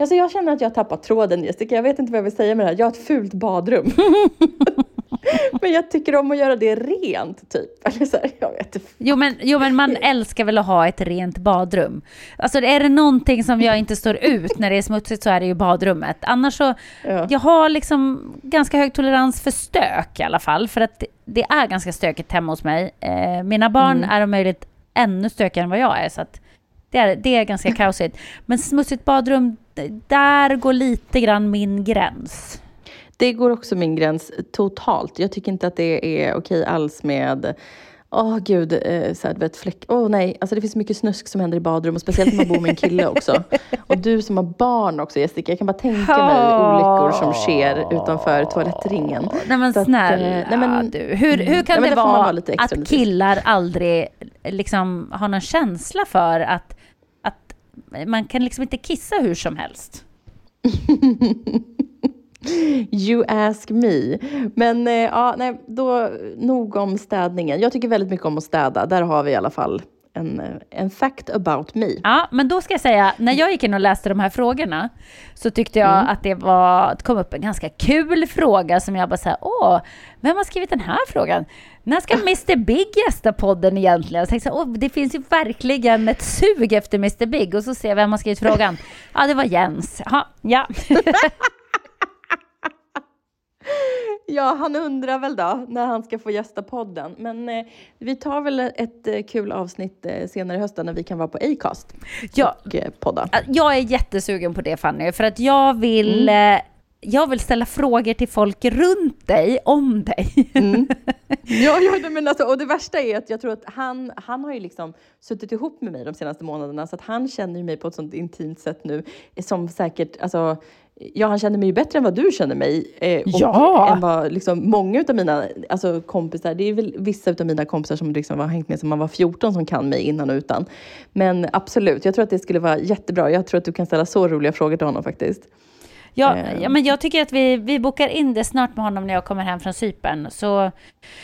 Alltså jag känner att jag har tappat tråden Jessica. Jag vet inte vad jag vill säga med det här. Jag har ett fult badrum. Men jag tycker om att göra det rent, typ. Eller så här, jag vet inte. Jo men, jo men man älskar väl att ha ett rent badrum. Alltså är det någonting som jag inte står ut när det är smutsigt så är det ju badrummet. Annars så, Ja. jag har liksom ganska hög tolerans för stök i alla fall. För att det är ganska stökigt hemma hos mig. Eh, mina barn är om möjligt ännu stökigare än vad jag är. Så att det, är, det är ganska kaosigt. Men smutsigt badrum, där går lite grann min gräns. Det går också min gräns totalt. Jag tycker inte att det är okej alls med Åh oh, gud, eh, så här, vet, fläck. Åh oh, nej, alltså det finns mycket snusk som händer i badrum och speciellt när man bor med en kille också. Och du som har barn också Jessica, jag kan bara tänka mig olyckor som sker utanför toalettringen. Nej men snälla att, eh, nej, men, du. Hur, hur kan nej, det vara vara att killar aldrig liksom har någon känsla för att, att man kan liksom inte kissa hur som helst? You ask me. Men eh, ja, nej, då nog om städningen. Jag tycker väldigt mycket om att städa. Där har vi i alla fall en, eh, en fact about me. Ja, men då ska jag säga, när jag gick in och läste de här frågorna så tyckte jag mm. att det, var, det kom upp en ganska kul fråga som jag bara såhär, åh, vem har skrivit den här frågan? När ska Mr Big gästa podden egentligen? Jag tänkte så, åh, det finns ju verkligen ett sug efter Mr Big och så ser jag vem har skrivit frågan. Ja, det var Jens. Aha, ja. Ja, han undrar väl då när han ska få gästa podden. Men eh, vi tar väl ett eh, kul avsnitt eh, senare i hösten när vi kan vara på Acast ja, och eh, podda. Jag är jättesugen på det Fanny, för att jag vill mm. Eh, jag vill ställa frågor till folk runt dig om dig. Mm. Ja, ja men alltså, och det värsta är att jag tror att han, han har ju liksom suttit ihop med mig de senaste månaderna så att han känner mig på ett sånt intimt sätt nu som säkert, alltså Ja, han känner mig ju bättre än vad du känner mig. Eh, och ja! än vad liksom, många av mina alltså, kompisar, det är väl vissa av mina kompisar som liksom har hängt med som man var 14 som kan mig innan och utan. Men absolut, jag tror att det skulle vara jättebra. Jag tror att du kan ställa så roliga frågor till honom faktiskt. Ja, eh. ja, men jag tycker att vi, vi bokar in det snart med honom när jag kommer hem från Cypern. Så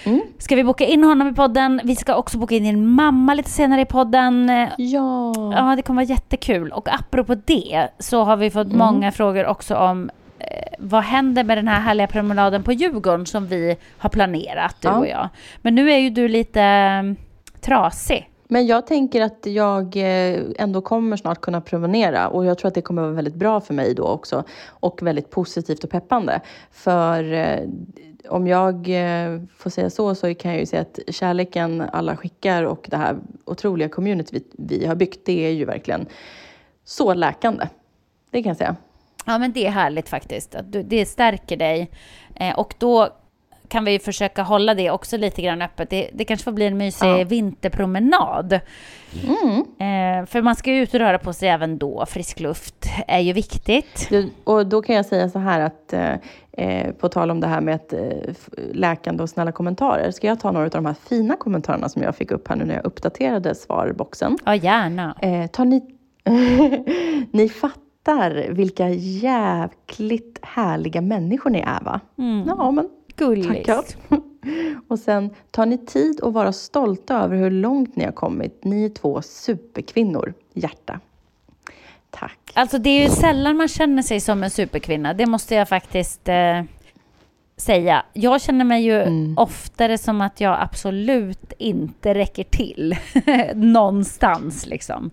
mm. ska vi boka in honom i podden. Vi ska också boka in din mamma lite senare i podden. Ja. Ja, det kommer vara jättekul. Och apropå det så har vi fått mm. många frågor också om eh, vad händer med den här härliga promenaden på Djurgården som vi har planerat, du ja. och jag. Men nu är ju du lite um, trasig. Men jag tänker att jag eh, ändå kommer snart kunna promenera och jag tror att det kommer vara väldigt bra för mig då också och väldigt positivt och peppande. För eh, om jag eh, får säga så, så kan jag ju säga att kärleken alla skickar och det här otroliga community vi, vi har byggt, det är ju verkligen så läkande. Det kan jag säga. Ja, men det är härligt faktiskt. Det stärker dig. Och då kan vi försöka hålla det också lite grann öppet. Det, det kanske får bli en mysig ja. vinterpromenad. Mm. Eh, för man ska ju ut och röra på sig även då. Frisk luft är ju viktigt. Du, och då kan jag säga så här att eh, eh på tal om det här med ett, eh, läkande och snälla kommentarer. Ska jag ta några av de här fina kommentarerna som jag fick upp här nu när jag uppdaterade svarboxen? Ja, gärna. Eh, tar ni... ni fattar vilka jäkligt härliga människor ni är, va? Mm. Ja, men Gulligt. Tackar. Och sen, tar ni tid att vara stolta över hur långt ni har kommit? Ni är två superkvinnor. Hjärta. Tack. Alltså det är ju sällan man känner sig som en superkvinna. Det måste jag faktiskt eh, säga. Jag känner mig ju mm. oftare som att jag absolut inte räcker till någonstans liksom.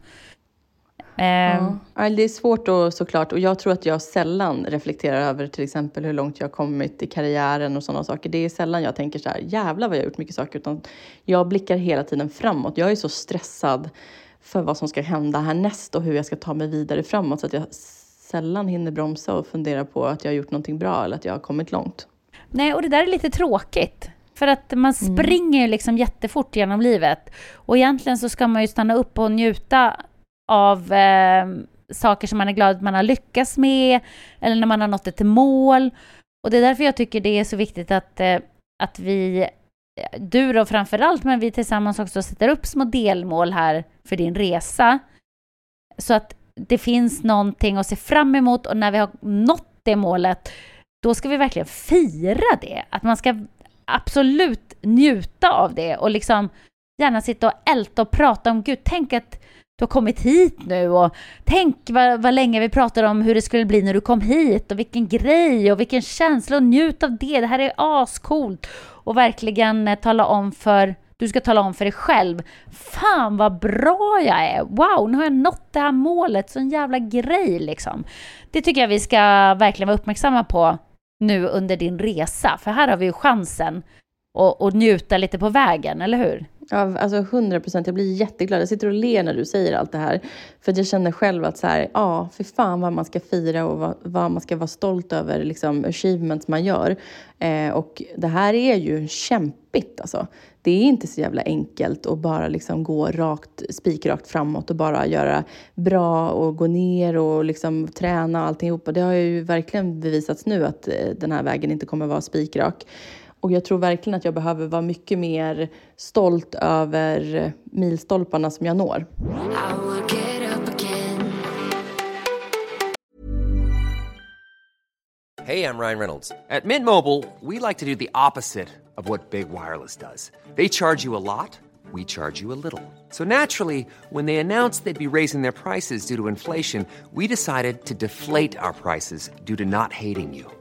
Ja. Ehm. Det är svårt då såklart och jag tror att jag sällan reflekterar över till exempel hur långt jag har kommit i karriären och sådana saker. Det är sällan jag tänker så här, jävlar vad jag har gjort mycket saker, utan jag blickar hela tiden framåt. Jag är så stressad för vad som ska hända härnäst och hur jag ska ta mig vidare framåt så att jag sällan hinner bromsa och fundera på att jag har gjort någonting bra eller att jag har kommit långt. Nej, och det där är lite tråkigt. För att man mm. springer ju liksom jättefort genom livet. Och egentligen så ska man ju stanna upp och njuta av eh, saker som man är glad att man har lyckats med, eller när man har nått ett mål. Och det är därför jag tycker det är så viktigt att, eh, att vi, eh, du då framför allt, men vi tillsammans också sätter upp små delmål här för din resa. Så att det finns någonting att se fram emot och när vi har nått det målet, då ska vi verkligen fira det. Att man ska absolut njuta av det och liksom gärna sitta och älta och prata om Gud. Tänk att du har kommit hit nu och tänk vad, vad länge vi pratade om hur det skulle bli när du kom hit och vilken grej och vilken känsla och njut av det. Det här är ascoolt och verkligen eh, tala om för du ska tala om för dig själv. Fan vad bra jag är! Wow, nu har jag nått det här målet. Sån jävla grej liksom. Det tycker jag vi ska verkligen vara uppmärksamma på nu under din resa. För här har vi ju chansen att, att njuta lite på vägen, eller hur? Ja, alltså 100 procent. Jag blir jätteglad. Jag sitter och ler när du säger allt det här. För jag känner själv att så här, ja, för fan vad man ska fira och vad, vad man ska vara stolt över, liksom achievements man gör. Eh, och det här är ju kämpigt alltså. Det är inte så jävla enkelt att bara liksom gå rakt, spikrakt framåt och bara göra bra och gå ner och liksom träna och allting Det har ju verkligen bevisats nu att eh, den här vägen inte kommer vara spikrak. Och jag tror verkligen att jag behöver vara mycket mer stolt över milstolparna som jag når. Hej, jag Ryan Reynolds. På Mint Mobile, we like to do the opposite of what Big Wireless does. They charge you a lot, we charge you a little. So naturally, when they announced they'd be raising their prices due to inflation, we decided to deflate our prices due to not hating you.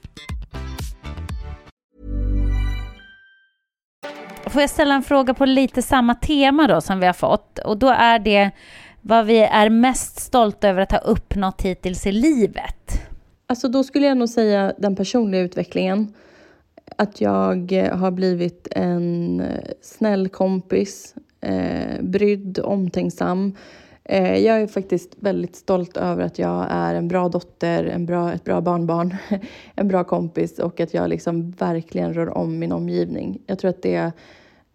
Får jag ställa en fråga på lite samma tema då som vi har fått? Och då är det vad vi är mest stolta över att ha uppnått hittills i livet. Alltså då skulle jag nog säga den personliga utvecklingen. Att jag eh, har blivit en eh, snäll kompis, eh, brydd, omtänksam. Eh, jag är faktiskt väldigt stolt över att jag är en bra dotter, en bra, ett bra barnbarn, en bra kompis och att jag liksom verkligen rör om min omgivning. Jag tror att det,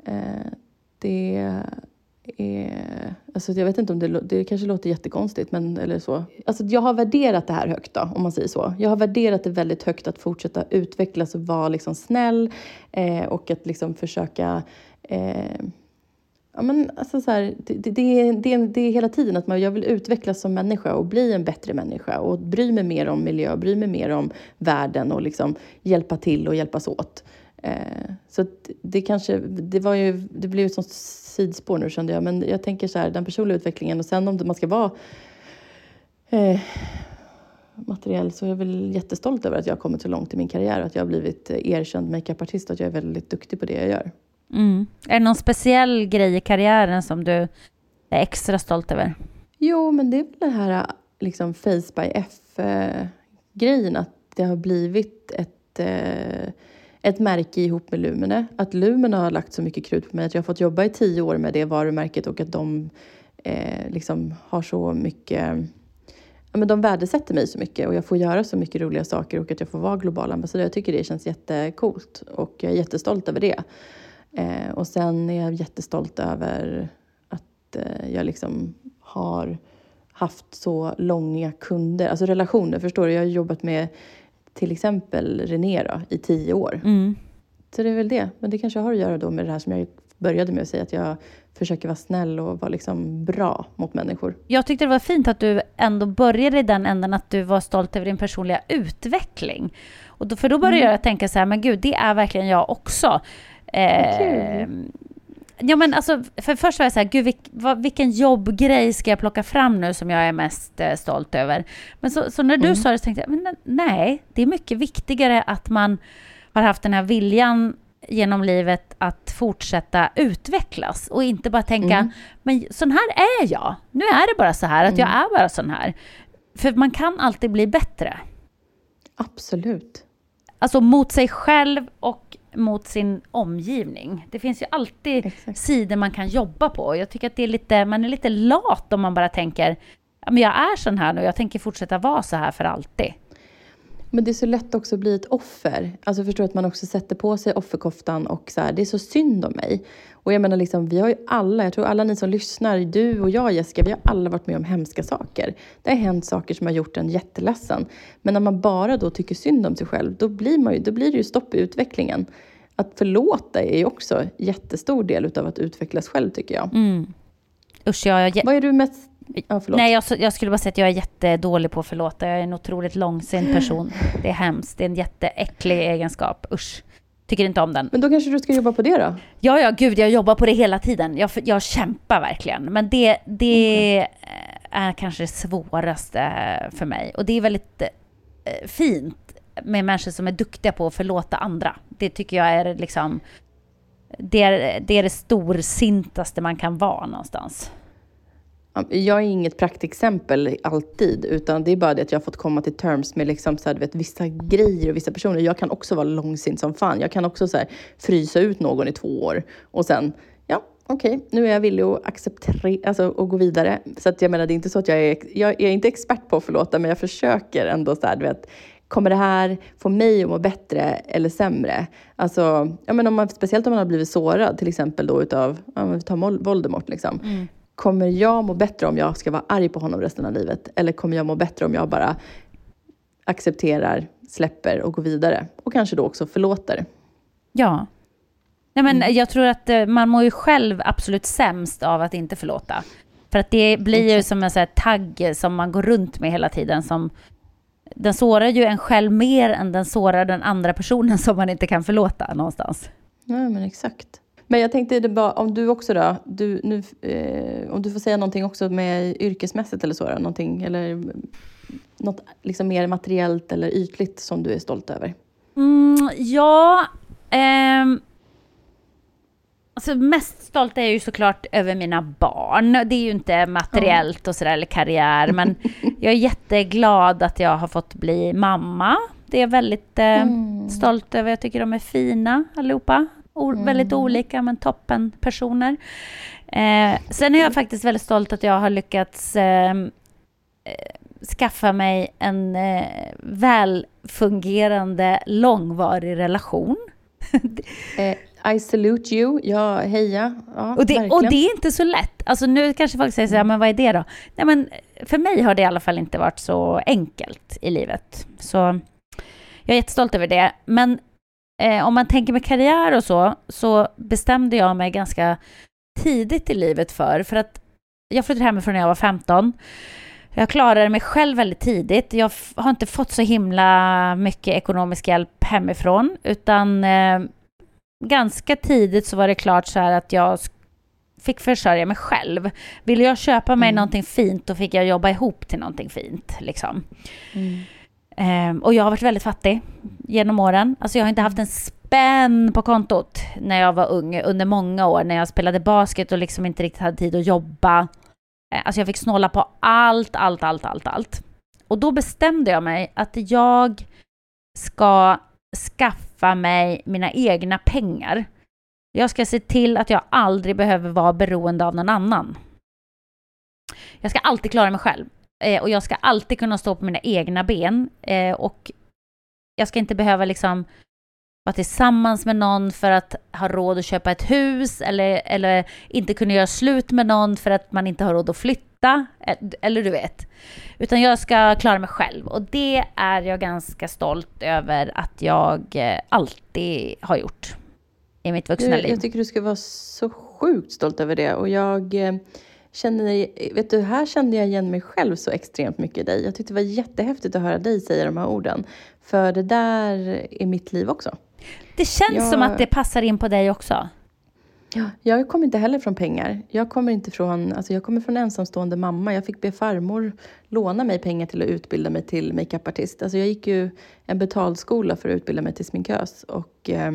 Eh, det är... Alltså jag vet inte om det, det kanske låter jättekonstigt, men eller så. Alltså jag har värderat det här högt då, om man säger så. Jag har värderat det väldigt högt att fortsätta utvecklas och vara liksom snäll eh, och att liksom försöka eh, Ja, men alltså så här, det, det, det, det, är hela tiden att man, jag vill utvecklas som människa och bli en bättre människa och bry mig mer om miljö, bry mig mer om världen och liksom hjälpa till och hjälpas åt. Eh, så det kanske, det var ju, det blev ett sånt sidospår nu kände jag, men jag tänker så här, den personliga utvecklingen och sen om man ska vara eh, materiell så är jag väl jättestolt över att jag har kommit så långt i min karriär och att jag har blivit erkänd makeupartist och att jag är väldigt duktig på det jag gör. Mm. Är det någon speciell grej i karriären som du är extra stolt över? Jo, men det är väl den här liksom Face by F-grejen, att det har blivit ett, eh, ett märke ihop med Lumene. Att Lumene har lagt så mycket krut på mig, att jag har fått jobba i tio år med det varumärket och att de eh, liksom har så mycket ja, men de värdesätter mig så mycket och jag får göra så mycket roliga saker och att jag får vara global ambassadör. Jag tycker det känns jättekult och jag är jättestolt över det. Eh, och sen är jag jättestolt över att eh, jag liksom har haft så långa kunder, alltså relationer. Förstår du? Jag har jobbat med till exempel René då, i tio år. Mm. Så det är väl det. Men det kanske har att göra då med det här som jag började med att säga, att jag försöker vara snäll och vara liksom bra mot människor. Jag tyckte det var fint att du ändå började i den änden att du var stolt över din personliga utveckling. Och då, för då började mm. jag tänka så här, men gud, det är verkligen jag också. Eh, ja, men alltså, för först var jag så här, gud, vilk, vad, vilken jobbgrej ska jag plocka fram nu som jag är mest eh, stolt över? Men så, så när du mm. sa det så tänkte jag, men nej, det är mycket viktigare att man har haft den här viljan genom livet att fortsätta utvecklas och inte bara tänka, mm. men sån här är jag. Nu är det bara så här, att mm. jag är bara sån här. För man kan alltid bli bättre. Absolut. Alltså mot sig själv och mot sin omgivning. Det finns ju alltid Exakt. sidor man kan jobba på. Jag tycker att det är lite, man är lite lat om man bara tänker ja, men jag är sån här nu, jag tänker fortsätta vara så här för alltid. Men det är så lätt också att bli ett offer. Alltså förstår att man också sätter på sig offerkoftan och så här, det är så synd om mig. Och jag menar liksom, vi har ju alla, jag tror alla ni som lyssnar, du och jag Jessica, vi har alla varit med om hemska saker. Det har hänt saker som har gjort en jätteledsen. Men när man bara då tycker synd om sig själv, då blir, man ju, då blir det ju stopp i utvecklingen. Att förlåta är ju också en jättestor del utav att utvecklas själv tycker jag. Mm. Usch, jag, jag, Vad är du mest... Ja. Nej, jag, jag skulle bara säga att jag är jättedålig på att förlåta. Jag är en otroligt långsint person. Det är hemskt. Det är en jätteäcklig egenskap. Usch. Tycker inte om den. Men då kanske du ska jobba på det då? Ja, ja, gud, jag jobbar på det hela tiden. Jag, jag kämpar verkligen. Men det, det är kanske det svåraste för mig. Och det är väldigt eh, fint med människor som är duktiga på att förlåta andra. Det tycker jag är liksom... Det är det, är det storsintaste man kan vara någonstans. Jag är inget praktexempel alltid, utan det är bara det att jag har fått komma till terms med liksom så här, vet, vissa grejer och vissa personer. Jag kan också vara långsint som fan. Jag kan också så här, frysa ut någon i två år och sen, ja, okej, nu är jag villig att acceptera, alltså och gå vidare. Så att jag menar, det är inte så att jag är, jag är inte expert på att förlåta, men jag försöker ändå så här, vet, Kommer det här få mig att må bättre eller sämre? Alltså, ja, men om man, speciellt om man har blivit sårad, till exempel då utav, ja, vi tar Voldemort. Liksom. Mm. Kommer jag må bättre om jag ska vara arg på honom resten av livet? Eller kommer jag må bättre om jag bara accepterar, släpper och går vidare? Och kanske då också förlåter. Ja. Nej, men Jag tror att eh, man mår ju själv absolut sämst av att inte förlåta. För att det blir ju som en så här tagg som man går runt med hela tiden. Som, den sårar ju en själv mer än den sårar den andra personen som man inte kan förlåta någonstans. Ja, men exakt. Men jag tänkte, det bara, om du också då, du, nu, eh, om du får säga någonting också med yrkesmässigt eller så, då, någonting, eller något liksom mer materiellt eller ytligt som du är stolt över? Mm, ja, ehm, alltså mest stolt är jag ju såklart över mina barn. Det är ju inte materiellt och sådär, eller karriär, men jag är jätteglad att jag har fått bli mamma. Det är jag väldigt eh, stolt över. Jag tycker de är fina allihopa. O- Väldigt olika, men toppen personer. Eh, sen är jag faktiskt väldigt stolt att jag har lyckats ehm, eh, skaffa mig en eh, välfungerande långvarig relation. Eh, I salute you, ja heja. Ja, Och det, och det är inte så lätt. Alltså nu kanske folk säger så här, men vad är det då? Nej, men för mig har det i alla fall inte varit så enkelt i livet. Så jag är jättestolt över det. Men eh, om man tänker med karriär och så, så bestämde jag mig ganska tidigt i livet för, för att jag flyttade hemifrån när jag var 15. Jag klarade mig själv väldigt tidigt. Jag har inte fått så himla mycket ekonomisk hjälp hemifrån, utan eh, ganska tidigt så var det klart så här att jag fick försörja mig själv. Ville jag köpa mig någonting fint, då fick jag jobba ihop till någonting fint. Liksom. Ehm, och jag har varit väldigt fattig genom åren. Alltså jag har inte haft en spänn på kontot när jag var ung, under många år, när jag spelade basket och liksom inte riktigt hade tid att jobba. Eh, alltså jag fick snåla på allt, allt, allt, allt, allt. Och då bestämde jag mig att jag ska skaffa mig mina egna pengar. Jag ska se till att jag aldrig behöver vara beroende av någon annan. Jag ska alltid klara mig själv. Eh, och jag ska alltid kunna stå på mina egna ben. Eh, och jag ska inte behöva liksom vara tillsammans med någon för att ha råd att köpa ett hus eller, eller inte kunna göra slut med någon för att man inte har råd att flytta. Eh, Eller du vet. Utan jag ska klara mig själv. Och det är jag ganska stolt över att jag eh, alltid har gjort i mitt vuxna liv. jag tycker du ska vara så sjukt stolt över det. Och jag eh, känner, vet du, här kände jag igen mig själv så extremt mycket i dig. Jag tyckte det var jättehäftigt att höra dig säga de här orden. För det där är mitt liv också. Det känns Jag- som att det passar in på dig också. Ja, jag kommer inte heller från pengar. Jag kommer inte från, alltså jag kommer från ensamstående mamma. Jag fick be farmor låna mig pengar till att utbilda mig till makeupartist. Alltså jag gick ju en betalskola för att utbilda mig till sminkös och eh,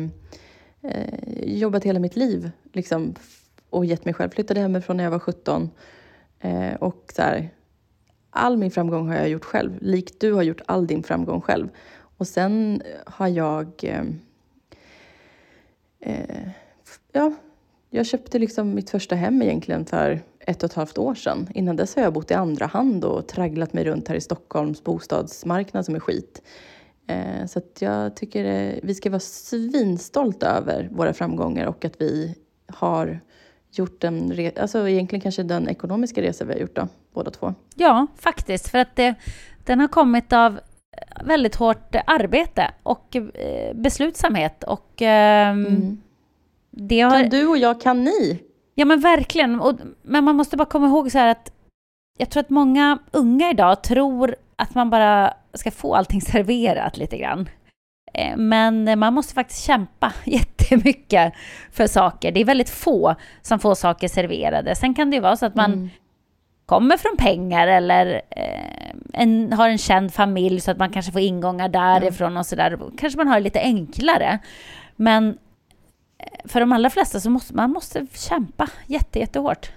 eh, jobbat hela mitt liv liksom, och gett mig själv. Flyttade hemifrån när jag var 17 eh, och så här, all min framgång har jag gjort själv. Likt du har gjort all din framgång själv. Och sen har jag eh, eh ja, jag köpte liksom mitt första hem egentligen för ett och ett halvt år sedan. Innan dess har jag bott i andra hand och tragglat mig runt här i Stockholms bostadsmarknad som är skit. Eh, så att jag tycker eh, vi ska vara svinstolta över våra framgångar och att vi har gjort en, alltså egentligen kanske den ekonomiska resa vi har gjort då, båda två. Ja, faktiskt, för att det, den har kommit av väldigt hårt arbete och eh, beslutsamhet och eh, mm. det har... Kan du och jag, kan ni? Ja men verkligen, och, men man måste bara komma ihåg så här att jag tror att många unga idag tror att man bara ska få allting serverat lite grann. Eh, men man måste faktiskt kämpa jättemycket för saker. Det är väldigt få som får saker serverade. Sen kan det ju vara så att man mm. kommer från pengar eller eh, en, har en känd familj så att man kanske får ingångar därifrån och sådär. Kanske man har det lite enklare. Men eh, för de allra flesta så måste man måste kämpa jätte, jättehårt.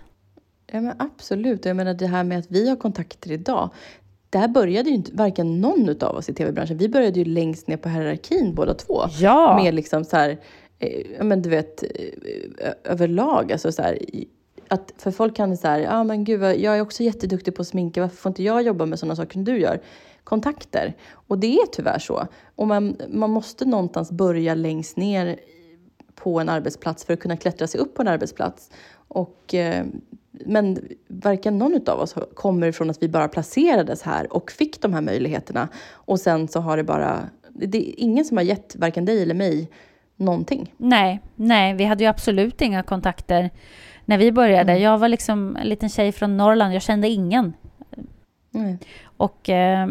Ja men absolut. Jag menar det här med att vi har kontakter idag där började ju inte varken någon av oss i tv-branschen. Vi började ju längst ner på hierarkin båda två. Ja. Med liksom så här, eh, men du vet, eh, överlag. Alltså så här, att för folk kan det så här, ja ah, men gud, jag är också jätteduktig på att sminka, varför får inte jag jobba med sådana saker som du gör? Kontakter. Och det är tyvärr så. Och man, man måste någonstans börja längst ner på en arbetsplats för att kunna klättra sig upp på en arbetsplats. Och eh, men varken någon av oss kommer ifrån att vi bara placerades här och fick de här möjligheterna. Och sen så har det bara... Det är ingen som har gett varken dig eller mig någonting. Nej, nej, vi hade ju absolut inga kontakter när vi började. Mm. Jag var liksom en liten tjej från Norrland, jag kände ingen. Mm. Och eh,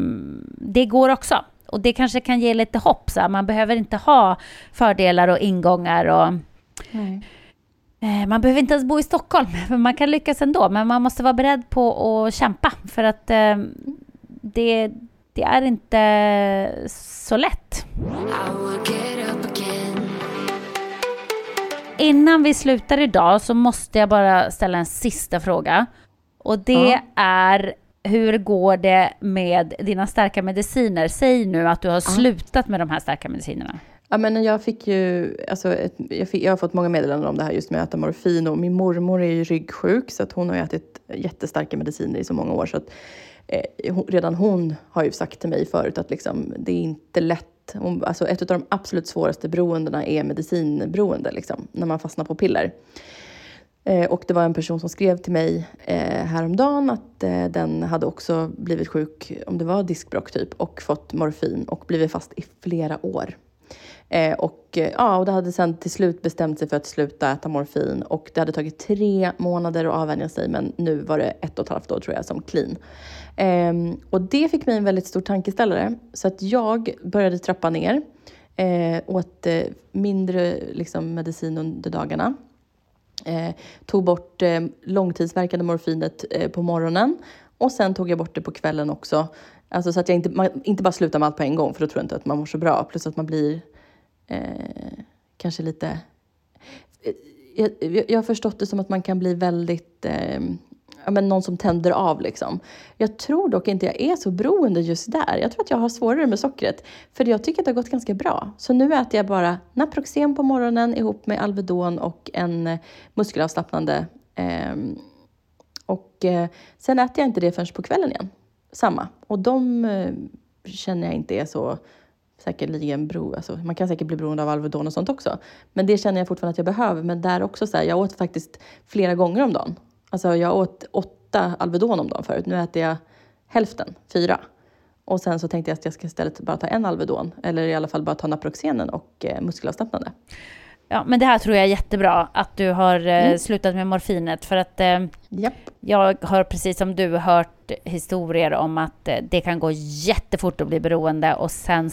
det går också. Och det kanske kan ge lite hopp. Så man behöver inte ha fördelar och ingångar. Och, nej. Eh, man behöver inte ens bo i Stockholm, för man kan lyckas ändå. Men man måste vara beredd på att kämpa, för att eh, det, det är inte så lätt. Innan vi slutar idag så måste jag bara ställa en sista fråga. Och det ja. är hur går det med dina starka mediciner? Säg nu att du har ja. slutat med de här starka medicinerna. Ja, men jag, fick ju, alltså ett, jag, fick, jag har fått många meddelanden om det här just med att äta morfin. Och min mormor är ju ryggsjuk så att hon har ätit jättestarka mediciner i så många år. Så att, eh, redan hon har ju sagt till mig förut att liksom, det är inte lätt. Hon, alltså ett av de absolut svåraste beroendena är medicinberoende, liksom, när man fastnar på piller. Eh, och det var en person som skrev till mig eh, häromdagen att eh, den hade också blivit sjuk, om det var diskbråck typ, och fått morfin och blivit fast i flera år. Eh, och, eh, ja, och det hade sen till slut bestämt sig för att sluta äta morfin och det hade tagit tre månader att avvänja sig men nu var det ett och ett halvt år tror jag som clean. Eh, och det fick mig en väldigt stor tankeställare så att jag började trappa ner, eh, åt eh, mindre liksom, medicin under dagarna. Eh, tog bort eh, långtidsverkande morfinet eh, på morgonen och sen tog jag bort det på kvällen också. Alltså så att jag inte, man, inte bara slutar med allt på en gång för då tror jag inte att man mår så bra. Plus att man blir eh, kanske lite... Eh, jag, jag, har förstått det som att man kan bli väldigt... Eh, ja, men någon som tänder av liksom. Jag tror dock inte jag är så beroende just där. Jag tror att jag har svårare med sockret. För jag tycker att det har gått ganska bra. Så nu äter jag bara Naproxen på morgonen ihop med Alvedon och en eh, muskelavslappnande. Eh, och eh, sen äter jag inte det förrän på kvällen igen. Samma. Och de eh, känner jag inte är så säkerligen bero, alltså, man kan säkert bli beroende av Alvedon och sånt också. Men det känner jag fortfarande att jag behöver. Men där också så här, jag åt faktiskt flera gånger om dagen. Alltså jag åt åtta Alvedon om dagen förut. Nu äter jag hälften, fyra. Och sen så tänkte jag att jag ska istället bara ta en Alvedon. Eller i alla fall bara ta Naproxenen och eh, muskelavslappnande. Ja, men det här tror jag är jättebra, att du har eh, mm. slutat med morfinet. För att eh, yep. jag har precis som du hört historier om att eh, det kan gå jättefort att bli beroende och sen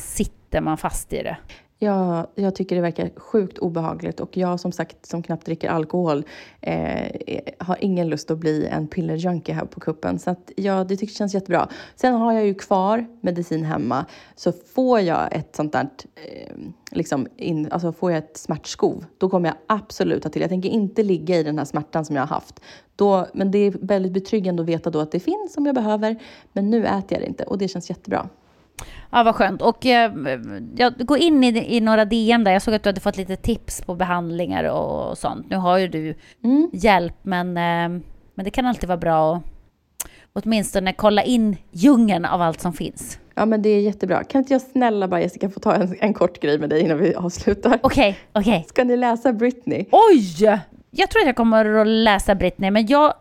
sitter man fast i det. Ja, jag tycker det verkar sjukt obehagligt och jag som sagt som knappt dricker alkohol eh, har ingen lust att bli en pillerjunkie här på kuppen. Så att, ja, det tycker känns jättebra. Sen har jag ju kvar medicin hemma så får jag ett sånt där, eh, liksom in, alltså får jag ett smärtskov, då kommer jag absolut att till. Jag tänker inte ligga i den här smärtan som jag har haft. Då, men det är väldigt betryggande att veta då att det finns om jag behöver. Men nu äter jag det inte och det känns jättebra. Ja, vad skönt. Och eh, jag går in i, i några DM där. Jag såg att du hade fått lite tips på behandlingar och sånt. Nu har ju du Mm. hjälp, men, eh, men det kan alltid vara bra att åtminstone kolla in djungeln av allt som finns. Ja, men det är jättebra. Kan inte jag snälla bara Jessica få ta en, en kort grej med dig innan vi avslutar? Okej, okej. Ska ni läsa Britney? Oj! Jag tror att jag kommer att läsa Britney, men jag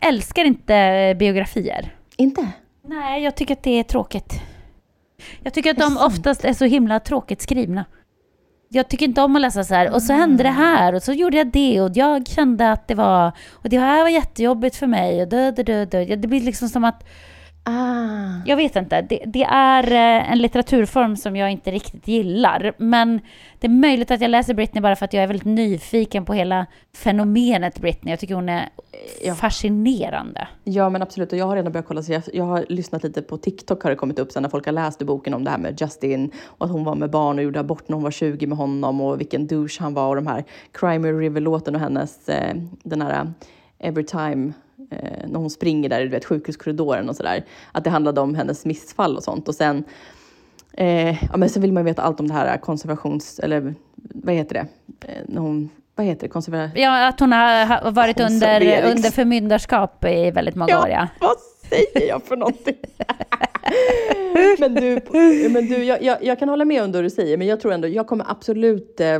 älskar inte biografier. Inte? Nej, jag tycker att det är tråkigt. Jag tycker att de oftast är så himla tråkigt skrivna. Jag tycker inte om att läsa så här, och så hände det här, och så gjorde jag det, och jag kände att det var, och det här var jättejobbigt för mig, och dö, dö, dö, dö. Det blir liksom som att, Ah. jag vet inte, det, det är eh, en litteraturform som jag inte riktigt gillar. Men det är möjligt att jag läser Britney bara för att jag är väldigt nyfiken på hela fenomenet Britney. Jag tycker hon är Ja. fascinerande. Ja men absolut, och jag har redan börjat kolla, så jag, jag har lyssnat lite på TikTok har det kommit upp sen när folk har läst boken om det här med Justin och att hon var med barn och gjorde abort när hon var 20 med honom och vilken douche han var och de här Crime River-låten och hennes, eh, den här eh, Every time eh, när hon springer där i du vet, sjukhuskorridoren och sådär. Att det handlade om hennes missfall och sånt och sen Eh, ja, men sen vill man ju veta allt om det här konservations... Eller vad heter det? Eh, när hon, vad heter det? Konserva... Ja, att hon har ha- varit under, under förmyndarskap i väldigt många år, ja. vad säger jag för någonting? men du, men du jag, jag, jag kan hålla med om det du säger, men jag tror ändå, jag kommer absolut eh,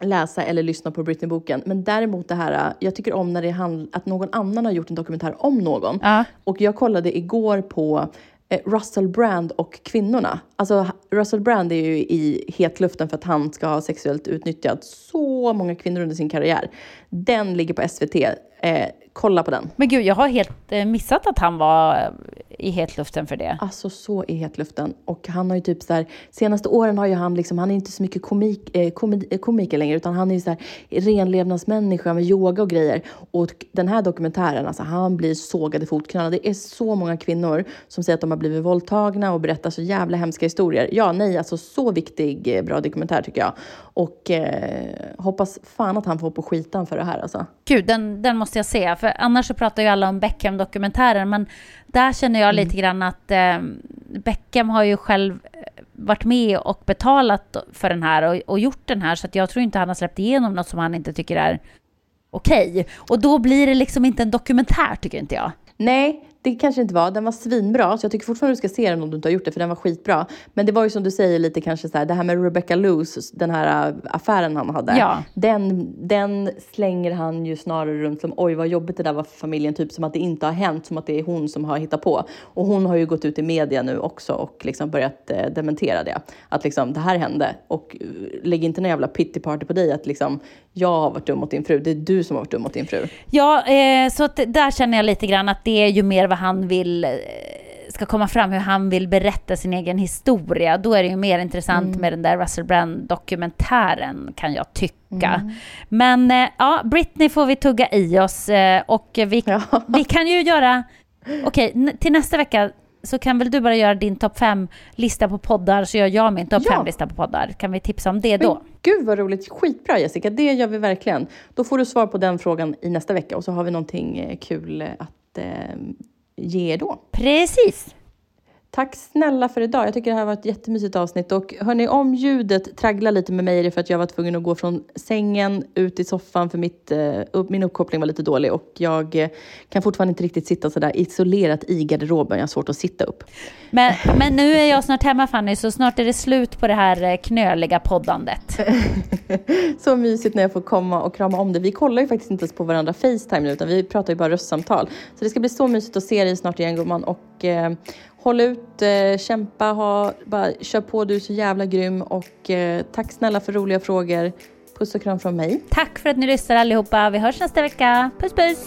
läsa eller lyssna på Britney-boken. Men däremot det här, eh, jag tycker om när det handlar att någon annan har gjort en dokumentär om någon. Ja. Och jag kollade igår på eh, Russell Brand och kvinnorna. Alltså Russell Brand är ju i hetluften för att han ska ha sexuellt utnyttjat så många kvinnor under sin karriär. Den ligger på SVT. Eh, kolla på den. Men gud, jag har helt eh, missat att han var eh, i hetluften för det. Alltså så i hetluften. Och han har ju typ så här, senaste åren har ju han liksom, han är inte så mycket komik, eh, komedi, eh, komiker längre utan han är ju så här renlevnadsmänniska med yoga och grejer. Och den här dokumentären, alltså han blir sågad i fotknölarna. Det är så många kvinnor som säger att de har blivit våldtagna och berättar så jävla hemska historier. Ja, nej, alltså så viktig, bra dokumentär tycker jag. Och eh, hoppas fan att han får på skitan för det här alltså. Gud, den, den måste jag se. För annars så pratar ju alla om Beckham-dokumentären. Men där känner jag lite grann att eh, Beckham har ju själv eh, varit med och betalat för den här och, och gjort den här. Så jag tror inte han har släppt igenom något som han inte tycker är okej. Och då blir det liksom inte en dokumentär, tycker inte jag. Nej, det kanske inte var. Den var svinbra, så jag tycker fortfarande du ska se den om du inte har gjort det, för den var skitbra. Men det var ju som du säger lite kanske så här, det här med Rebecca Loos, den här äh, affären han hade. Ja. Den, den slänger han ju snarare runt som oj vad jobbigt det där var för familjen, typ som att det inte har hänt, som att det är hon som har hittat på. Och hon har ju gått ut i media nu också och liksom börjat eh, dementera det. Att liksom det här hände och eh, lägg inte någon jävla pity party på dig att liksom jag har varit dum mot din fru, det är du som har varit dum mot din fru. Ja, eh, så där känner jag lite grann att det är ju mer vad han vill eh, ska komma fram, hur han vill berätta sin egen historia. Då är det ju mer intressant med den där Russell Brand-dokumentären, kan jag tycka. Men eh, ja, Britney får vi tugga i oss eh, och vi, Ja. vi kan ju göra... Okej, n- till nästa vecka så kan väl du bara göra din topp fem lista på poddar, så gör jag min topp Ja. fem lista på poddar. Kan vi tipsa om det då? Men gud vad roligt, skitbra Jessica, det gör vi verkligen. Då får du svar på den frågan i nästa vecka och så har vi någonting kul att eh, ge då. Precis! Tack snälla för idag. Jag tycker det här var ett jättemysigt avsnitt. Och hörni, om ljudet tragglar lite med mig är det för att jag var tvungen att gå från sängen ut i soffan för mitt, eh, upp, min uppkoppling var lite dålig och jag eh, kan fortfarande inte riktigt sitta sådär isolerat i garderoben. Jag har svårt att sitta upp. Men, men nu är jag snart hemma Fanny, så snart är det slut på det här eh, knöliga poddandet. Så mysigt när jag får komma och krama om det. Vi kollar ju faktiskt inte ens på varandra Facetime nu, utan vi pratar ju bara röstsamtal. Så det ska bli så mysigt att se dig snart igen gumman. Och håll ut, eh, kämpa, ha, bara kör på, du är så jävla grym. Och eh, tack snälla för roliga frågor. Puss och kram från mig. Tack för att ni lyssnar allihopa. Vi hörs nästa vecka. Puss puss!